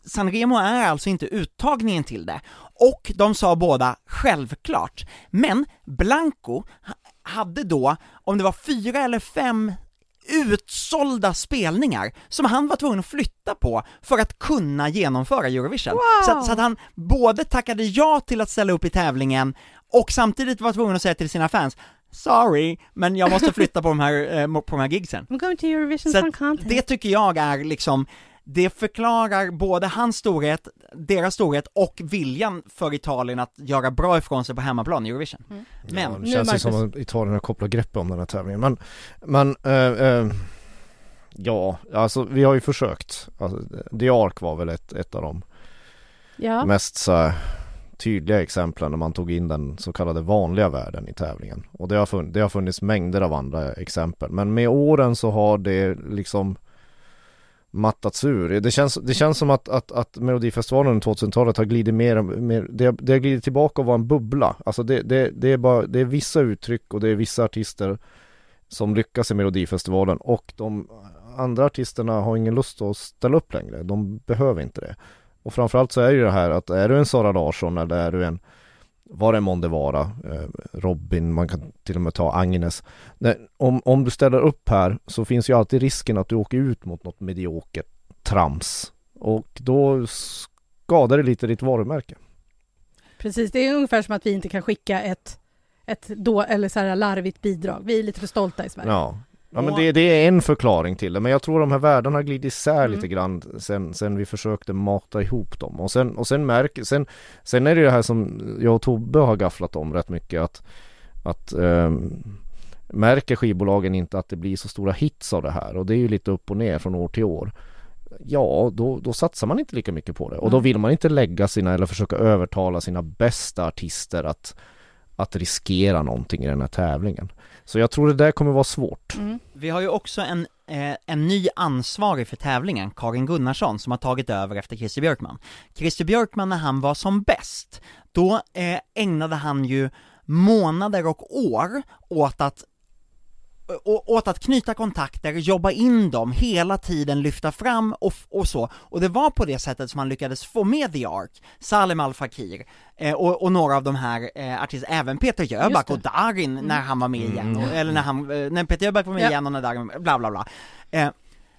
S5: Sanremo är alltså inte uttagningen till det. Och de sa båda självklart. Men Blanco ha- hade då, om det var fyra eller fem utsålda spelningar som han var tvungen att flytta på för att kunna genomföra Eurovision.
S3: Wow!
S5: Så, att, så att han både tackade ja till att ställa upp i tävlingen och samtidigt var tvungen att säga till sina fans Sorry, men jag måste flytta på de här, eh, på de här gigsen.
S3: I'm going to Eurovision
S5: Så
S3: Song Contest.
S5: det tycker jag är liksom, det förklarar både hans storhet, deras storhet och viljan för Italien att göra bra ifrån sig på hemmaplan i Eurovision.
S3: Mm.
S5: Men,
S4: Ja, det
S3: Nu,
S4: känns ju som att Italien har kopplat grepp om den här tävlingen. Men, men eh, eh, ja, alltså vi har ju försökt. Alltså, The Ark var väl ett, ett av de
S3: Ja.
S4: mest så här, tydliga exemplen när man tog in den så kallade vanliga världen i tävlingen. Och det har, funnits, det har funnits mängder av andra exempel. Men med åren så har det liksom mattats ur. Det känns, det känns som att, att, att Melodifestivalen under 2000-talet har glidit mer, mer det, det har glidit tillbaka och var en bubbla. Alltså det, det, det, är bara, det är vissa uttryck och det är vissa artister som lyckas i Melodifestivalen och de andra artisterna har ingen lust att ställa upp längre. De behöver inte det. Och framförallt så är ju det här att är du en Sara Larsson eller är du en vad det månde vara, eh, Robin, man kan till och med ta Agnes. Om, om du ställer upp här så finns ju alltid risken att du åker ut mot något mediokert trams. Och då skadar det lite ditt varumärke.
S3: Precis, det är ungefär som att vi inte kan skicka ett, ett då, eller så här larvigt bidrag. Vi är lite för stolta i Sverige.
S4: Ja, Ja men det, det, är en förklaring till det, men jag tror de här världarna glider isär mm. lite grann sen, sen vi försökte mata ihop dem. Och sen, och sen märker, sen, sen är det det här som jag och Tobbe har gafflat om rätt mycket att, att ähm, märker skivbolagen inte att det blir så stora hits av det här och det är ju lite upp och ner från år till år. Ja, då, då satsar man inte lika mycket på det och då vill man inte lägga sina eller försöka övertala sina bästa artister att att riskera någonting i den här tävlingen. Så jag tror det där kommer vara svårt. Mm.
S5: Vi har ju också en, eh, en ny ansvarig för tävlingen, Karin Gunnarsson, som har tagit över efter Christer Björkman. Christer Björkman när han var som bäst, då eh, ägnade han ju månader och år åt att åt att knyta kontakter, jobba in dem, hela tiden lyfta fram och, och så. Och det var på det sättet som han lyckades få med The Ark, Salem Al Fakir eh, och, och, några av de här eh, artisterna, även Peter Jöback och Darin mm. när han var med igen, mm. eller när han, eh, när Peter Jöback var med ja. igen och när Darin, bla bla bla. Eh,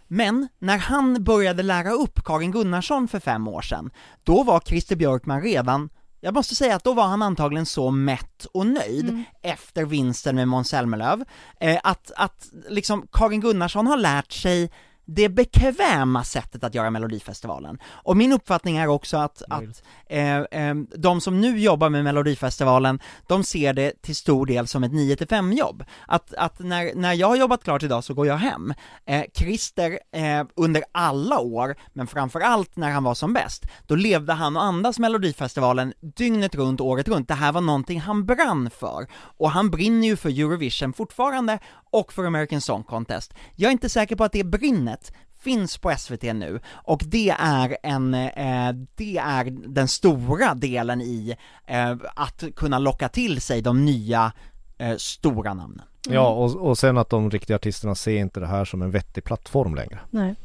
S5: men när han började lära upp Karin Gunnarsson för fem år sedan, då var Christer Björkman redan jag måste säga att då var han antagligen så mätt och nöjd mm. efter vinsten med Måns Zelmerlöw, eh, att, att liksom Karin Gunnarsson har lärt sig det bekväma sättet att göra Melodifestivalen. Och min uppfattning är också att, att eh, eh, de som nu jobbar med Melodifestivalen, de ser det till stor del som ett 9-5 jobb. Att, att när, när jag har jobbat klart idag så går jag hem. Eh, Christer, eh, under alla år, men framförallt när han var som bäst, då levde han och andas Melodifestivalen dygnet runt, året runt. Det här var någonting han brann för. Och han brinner ju för Eurovision fortfarande, och för American Song Contest. Jag är inte säker på att det brinnet finns på SVT nu, och det är en, eh, det är den stora delen i eh, att kunna locka till sig de nya eh, stora namnen.
S4: Mm. Ja, och, och sen att de riktiga artisterna ser inte det här som en vettig plattform längre.
S3: Nej.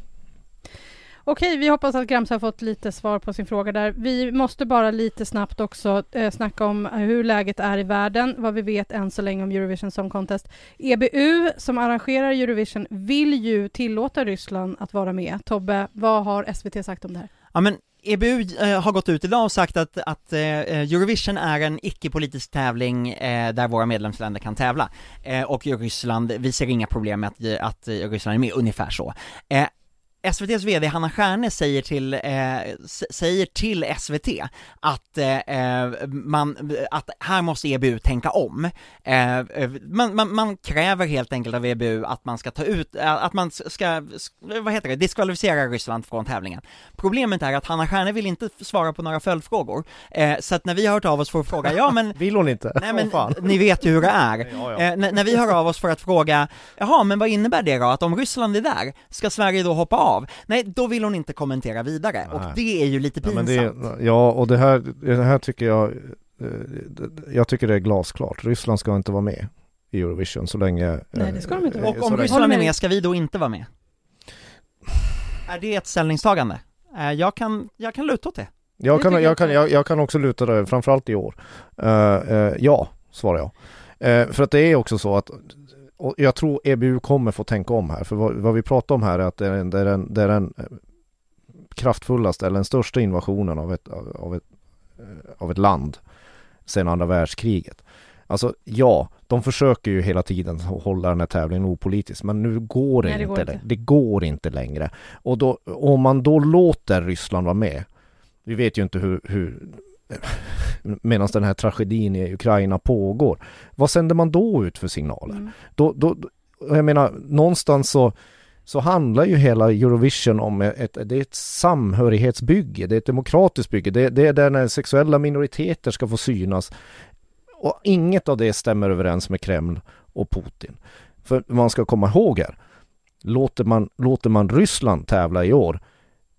S3: Okej, vi hoppas att Grams har fått lite svar på sin fråga där. Vi måste bara lite snabbt också eh, snacka om hur läget är i världen, vad vi vet än så länge om Eurovision Song Contest. EBU, som arrangerar Eurovision, vill ju tillåta Ryssland att vara med. Tobbe, vad har SVT sagt om det här?
S5: Ja men EBU eh, har gått ut idag och sagt att, att eh, Eurovision är en icke-politisk tävling eh, där våra medlemsländer kan tävla. Eh, och Ryssland, vi ser inga problem med att, att Ryssland är med, ungefär så. Eh, SVTs VD Hanna Stjärne säger till, eh, säger till SVT att eh, eh, man, att här måste EBU tänka om. Eh, eh, man, man, man, kräver helt enkelt av EBU att man ska ta ut, eh, att man ska, vad heter det, diskvalificera Ryssland från tävlingen. Problemet är att Hanna Stjärne vill inte svara på några följdfrågor, så att när vi har hört av oss för att fråga, ja men
S4: Vill hon inte?
S5: Nej men, oh, ni vet ju hur det är. Ja, ja. när vi hör av oss för att fråga, jaha men vad innebär det då, att om Ryssland är där, ska Sverige då hoppa av? Av. Nej, då vill hon inte kommentera vidare, Nej. och det är ju lite pinsamt.
S4: Ja, det, ja och det här, det här tycker jag, eh, jag tycker det är glasklart. Ryssland ska inte vara med i Eurovision så länge...
S3: Nej, det ska de inte vara.
S5: Och om Ryssland är med, ska vi då inte vara med? Är det ett ställningstagande? Eh, jag kan, jag kan luta åt det.
S4: Jag kan, jag, kan, jag, jag, kan också luta det, framförallt i år. Uh, uh, ja, svarar jag. Uh, för att det är också så att och jag tror EBU kommer få tänka om här, för vad, vad vi pratar om här är att det är, det är den, det är den eh, kraftfullaste eller den största invasionen av ett, av ett, eh, av ett land sedan andra världskriget. Alltså ja, de försöker ju hela tiden hålla den här tävlingen opolitisk, men nu går det, Nej, det inte, går inte. Det går inte längre. Och då, om man då låter Ryssland vara med, vi vet ju inte hur, hur medan den här tragedin i Ukraina pågår. Vad sänder man då ut för signaler? Mm. Då, då, jag menar, någonstans så så handlar ju hela Eurovision om ett, det är ett samhörighetsbygge, det är ett demokratiskt bygge, det, det är där när sexuella minoriteter ska få synas. Och inget av det stämmer överens med Kreml och Putin. För man ska komma ihåg här, låter man, låter man Ryssland tävla i år,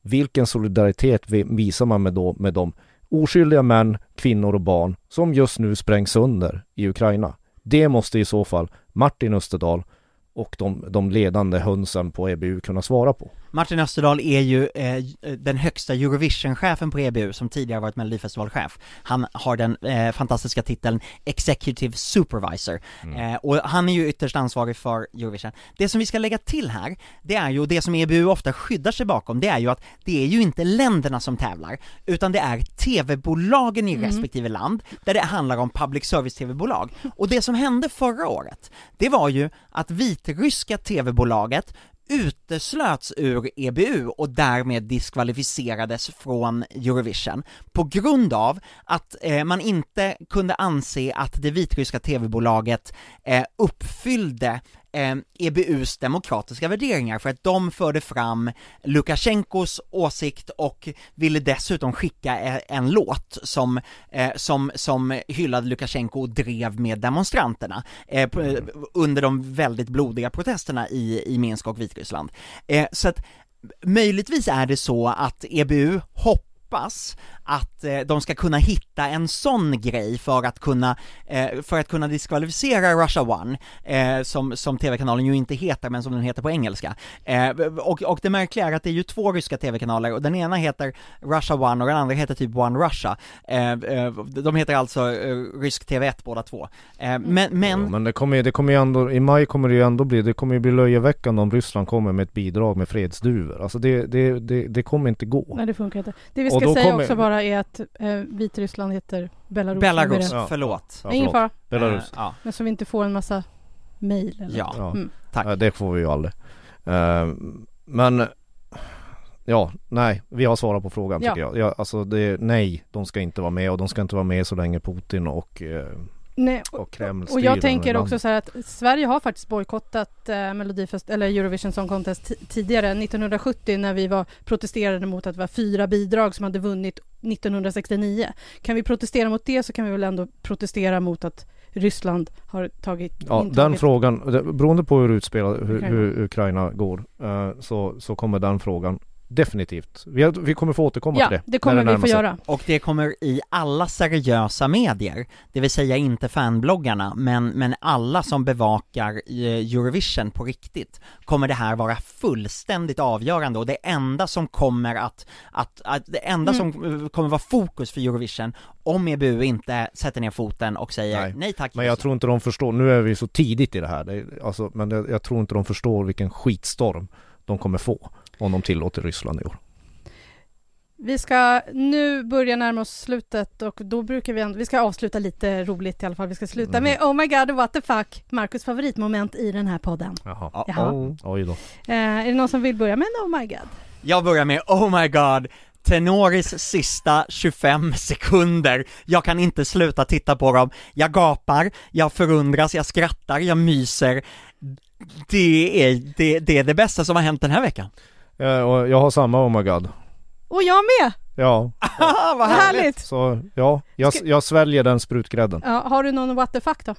S4: vilken solidaritet visar man med, då, med de oskyldiga män, kvinnor och barn som just nu sprängs sönder i Ukraina? Det måste i så fall Martin Österdahl och de, de ledande hönsen på EBU kunna svara på.
S5: Martin Österdahl är ju eh, den högsta Eurovision-chefen på EBU som tidigare varit Melodifestivalchef. Han har den eh, fantastiska titeln Executive Supervisor mm. eh, och han är ju ytterst ansvarig för Eurovision. Det som vi ska lägga till här, det är ju det som EBU ofta skyddar sig bakom, det är ju att det är ju inte länderna som tävlar, utan det är TV-bolagen i mm. respektive land, där det handlar om public service-TV-bolag. Och det som hände förra året, det var ju att vitryska TV-bolaget uteslöts ur EBU och därmed diskvalificerades från Eurovision på grund av att eh, man inte kunde anse att det vitryska TV-bolaget eh, uppfyllde eh, EBUs demokratiska värderingar för att de förde fram Lukasjenkos åsikt och ville dessutom skicka e-, en låt som, eh, som, som hyllade Lukasjenko och drev med demonstranterna eh, under de väldigt blodiga protesterna i, i Minsk och Vitryssland. Eh, så att möjligtvis är det så att EBU hoppas att eh, de ska kunna hitta en sån grej för att kunna, eh, för att kunna diskvalificera Russia One, eh, som, som TV-kanalen ju inte heter, men som den heter på engelska. Eh, och, och det märkliga är att det är ju två ryska TV-kanaler, och den ena heter Russia One och den andra heter typ One Russia. Eh, eh, de heter alltså rysk TV1 båda två. men, men...
S4: Ja, men det kommer, det kommer ju ändå, i maj kommer det ju ändå bli, det kommer ju bli löjeväckande om Ryssland kommer med ett bidrag med fredsduvor. Alltså det, det, det, det kommer inte gå.
S3: Nej det funkar inte. Det vi ska säga kommer... också bara är att eh, Vitryssland heter Belarus.
S5: Belarus, ja. förlåt.
S3: Ja, Ingen fara.
S4: Belarus. Uh,
S3: ja. Men så vi inte får en massa mail eller?
S5: Ja,
S3: mm.
S4: tack. det får vi ju aldrig. Uh, men Ja, nej, vi har svarat på frågan tycker jag. Ja, alltså det, nej, de ska inte vara med och de ska inte vara med så länge Putin och eh,
S3: Nej, och, och Kreml Och jag tänker också så här att Sverige har faktiskt bojkottat eh, Melodifest, eller Eurovision Song Contest tidigare, 1970 när vi var protesterade mot att det var fyra bidrag som hade vunnit 1969. Kan vi protestera mot det så kan vi väl ändå protestera mot att Ryssland har tagit
S4: Ja, intagit. den frågan, beroende på hur utspelat, hur, hur Ukraina går, uh, så, så kommer den frågan Definitivt. Vi, har, vi kommer få återkomma
S3: ja,
S4: till det.
S3: det kommer det vi få göra.
S5: Och det kommer i alla seriösa medier, det vill säga inte fanbloggarna, men, men alla som bevakar eh, Eurovision på riktigt, kommer det här vara fullständigt avgörande och det enda som kommer att, att, att det enda mm. som kommer vara fokus för Eurovision, om EBU inte sätter ner foten och säger nej, nej tack
S4: Men jag tror inte de förstår, nu är vi så tidigt i det här, det, alltså, men jag, jag tror inte de förstår vilken skitstorm de kommer få om de tillåter Ryssland i år.
S3: Vi ska nu börja närma oss slutet och då brukar vi, vi ska avsluta lite roligt i alla fall. Vi ska sluta mm. med Oh my god, what the fuck, Marcus favoritmoment i den här podden.
S4: Jaha. Jaha. Oh. Oj då.
S3: Eh, är det någon som vill börja med en Oh my god?
S5: Jag börjar med Oh my god, Tenoris sista 25 sekunder, jag kan inte sluta titta på dem, jag gapar, jag förundras, jag skrattar, jag myser. Det är det, det, är det bästa som har hänt den här veckan.
S4: Ja, och jag har samma oh my god.
S3: Och jag med!
S4: Ja.
S3: Vad härligt!
S4: Så ja, jag, jag sväljer den sprutgrädden.
S3: Ja, har du någon what the fuck då?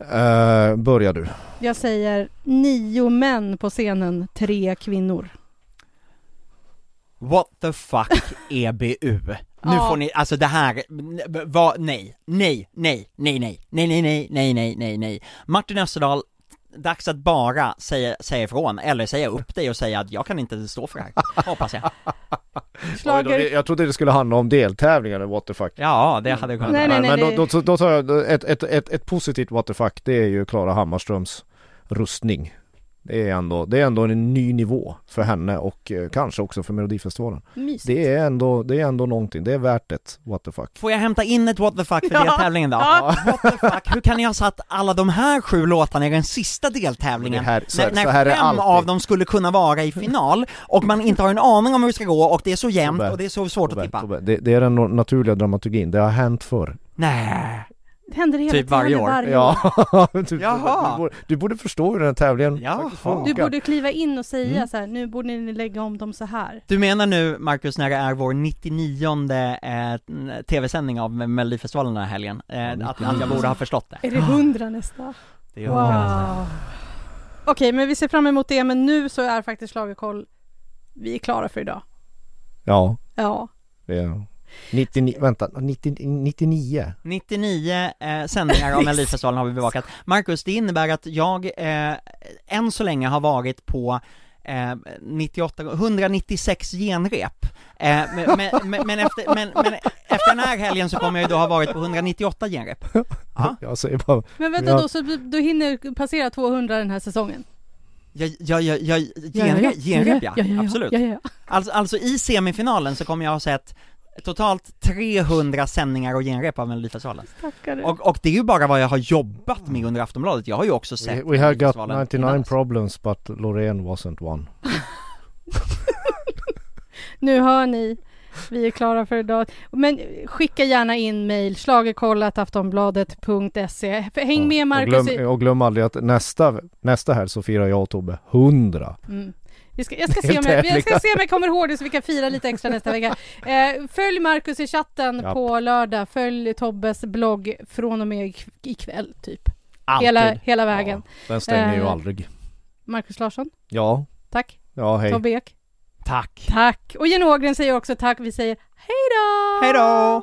S4: Uh, börjar du.
S3: Jag säger nio män på scenen, tre kvinnor.
S5: What the fuck EBU? Nu får ni, alltså det här, vad, nej, nej, nej, nej, nej, nej, nej, nej, nej, nej, nej, nej. Martin Österdahl dags att bara säga, säga ifrån, eller säga upp dig och säga att jag kan inte stå för det här, hoppas jag.
S3: Slager...
S4: Jag trodde det skulle handla om deltävlingar, what the fuck.
S5: Ja, det hade kunnat.
S3: Nej, nej, nej,
S4: men då, då, då tar jag ett, ett, ett, ett positivt what the fuck, det är ju Klara Hammarströms rustning. Det är ändå, det är ändå en ny nivå för henne och eh, kanske också för Melodifestivalen.
S3: Mysigt.
S4: Det är ändå, det är ändå någonting, det är värt ett what the fuck.
S5: Får jag hämta in ett what the fuck för ja. deltävlingen då? Ja. What the fuck, hur kan ni ha satt alla de här sju låtarna i den sista deltävlingen? Här, så, när, när så här fem av dem skulle kunna vara i final, och man inte har en aning om hur det ska gå, och det är så jämnt och det är så svårt
S4: Tobbe,
S5: att tippa.
S4: det, det, är den naturliga dramaturgin, det har hänt förr.
S5: Nej.
S3: Det händer hela
S5: Typ
S3: tiden.
S5: varje år.
S3: Varje år.
S4: Ja, du,
S5: Jaha.
S4: Du, borde, du borde förstå hur den här tävlingen
S5: Jaha.
S4: funkar.
S3: Du borde kliva in och säga
S4: Mm.
S3: så här, nu borde ni lägga om dem så här.
S5: Du menar nu, Marcus, när det är vår 99 eh, tv-sändning av Melodifestivalen den här helgen, eh, att, att jag borde ha förstått det?
S3: Är det hundra nästa?
S5: det jag.
S3: Wow. Okej, men vi ser fram emot det, men nu så är faktiskt Schlagerkoll, vi är klara för idag.
S4: Ja,
S3: Ja.
S4: det är 99, vänta, 90, 99?
S5: 99 eh, sändningar av Melodifestivalen har vi bevakat. Marcus, det innebär att jag eh, än så länge har varit på eh, 98, 196 genrep. Eh, men, men, men, efter, men, men efter den här helgen så kommer jag ju då ha varit på 198 genrep. Ja,
S4: Jag säger bara,
S3: Men vänta
S4: Ja.
S3: då, så du, hinner passera 200 den här säsongen?
S5: ja, ja, ja, ja genrep, genrep ja, absolut.
S3: Ja, ja, ja.
S5: Alltså, alltså i semifinalen så kommer jag ha sett totalt 300 sändningar och genrep av Melodifestivalen. Och, och det är ju bara vad jag har jobbat med under Aftonbladet, jag har ju också
S4: we,
S5: sett
S4: we have got
S5: Melodifestivalen
S4: 99
S5: innan.
S4: problems but Loreen wasn't one.
S3: Nu hör ni, vi är klara för idag. Men skicka gärna in mejl, schlagerkollataftonbladet.se. Häng med
S4: och,
S3: Marcus
S4: glöm,
S3: i...
S4: och glöm aldrig att nästa, nästa här så firar jag och Tobbe 100.
S3: Mm. Vi ska, jag, ska se om jag, jag ska se om jag kommer ihåg det så vi kan fira lite extra nästa vecka. Eh, följ Marcus i chatten
S4: Japp.
S3: på lördag. Följ Tobbes blogg från och med ik- ikväll typ.
S5: Alltid.
S3: Hela, hela vägen.
S4: Ja, den stänger ju
S3: Eh,
S4: aldrig.
S3: Marcus Larsson,
S4: Ja,
S3: tack.
S4: ja hej.
S3: Tobbe Ek,
S5: Tack.
S3: tack. Och Jenny Ågren säger också tack. Vi säger hej då!
S5: Hej då!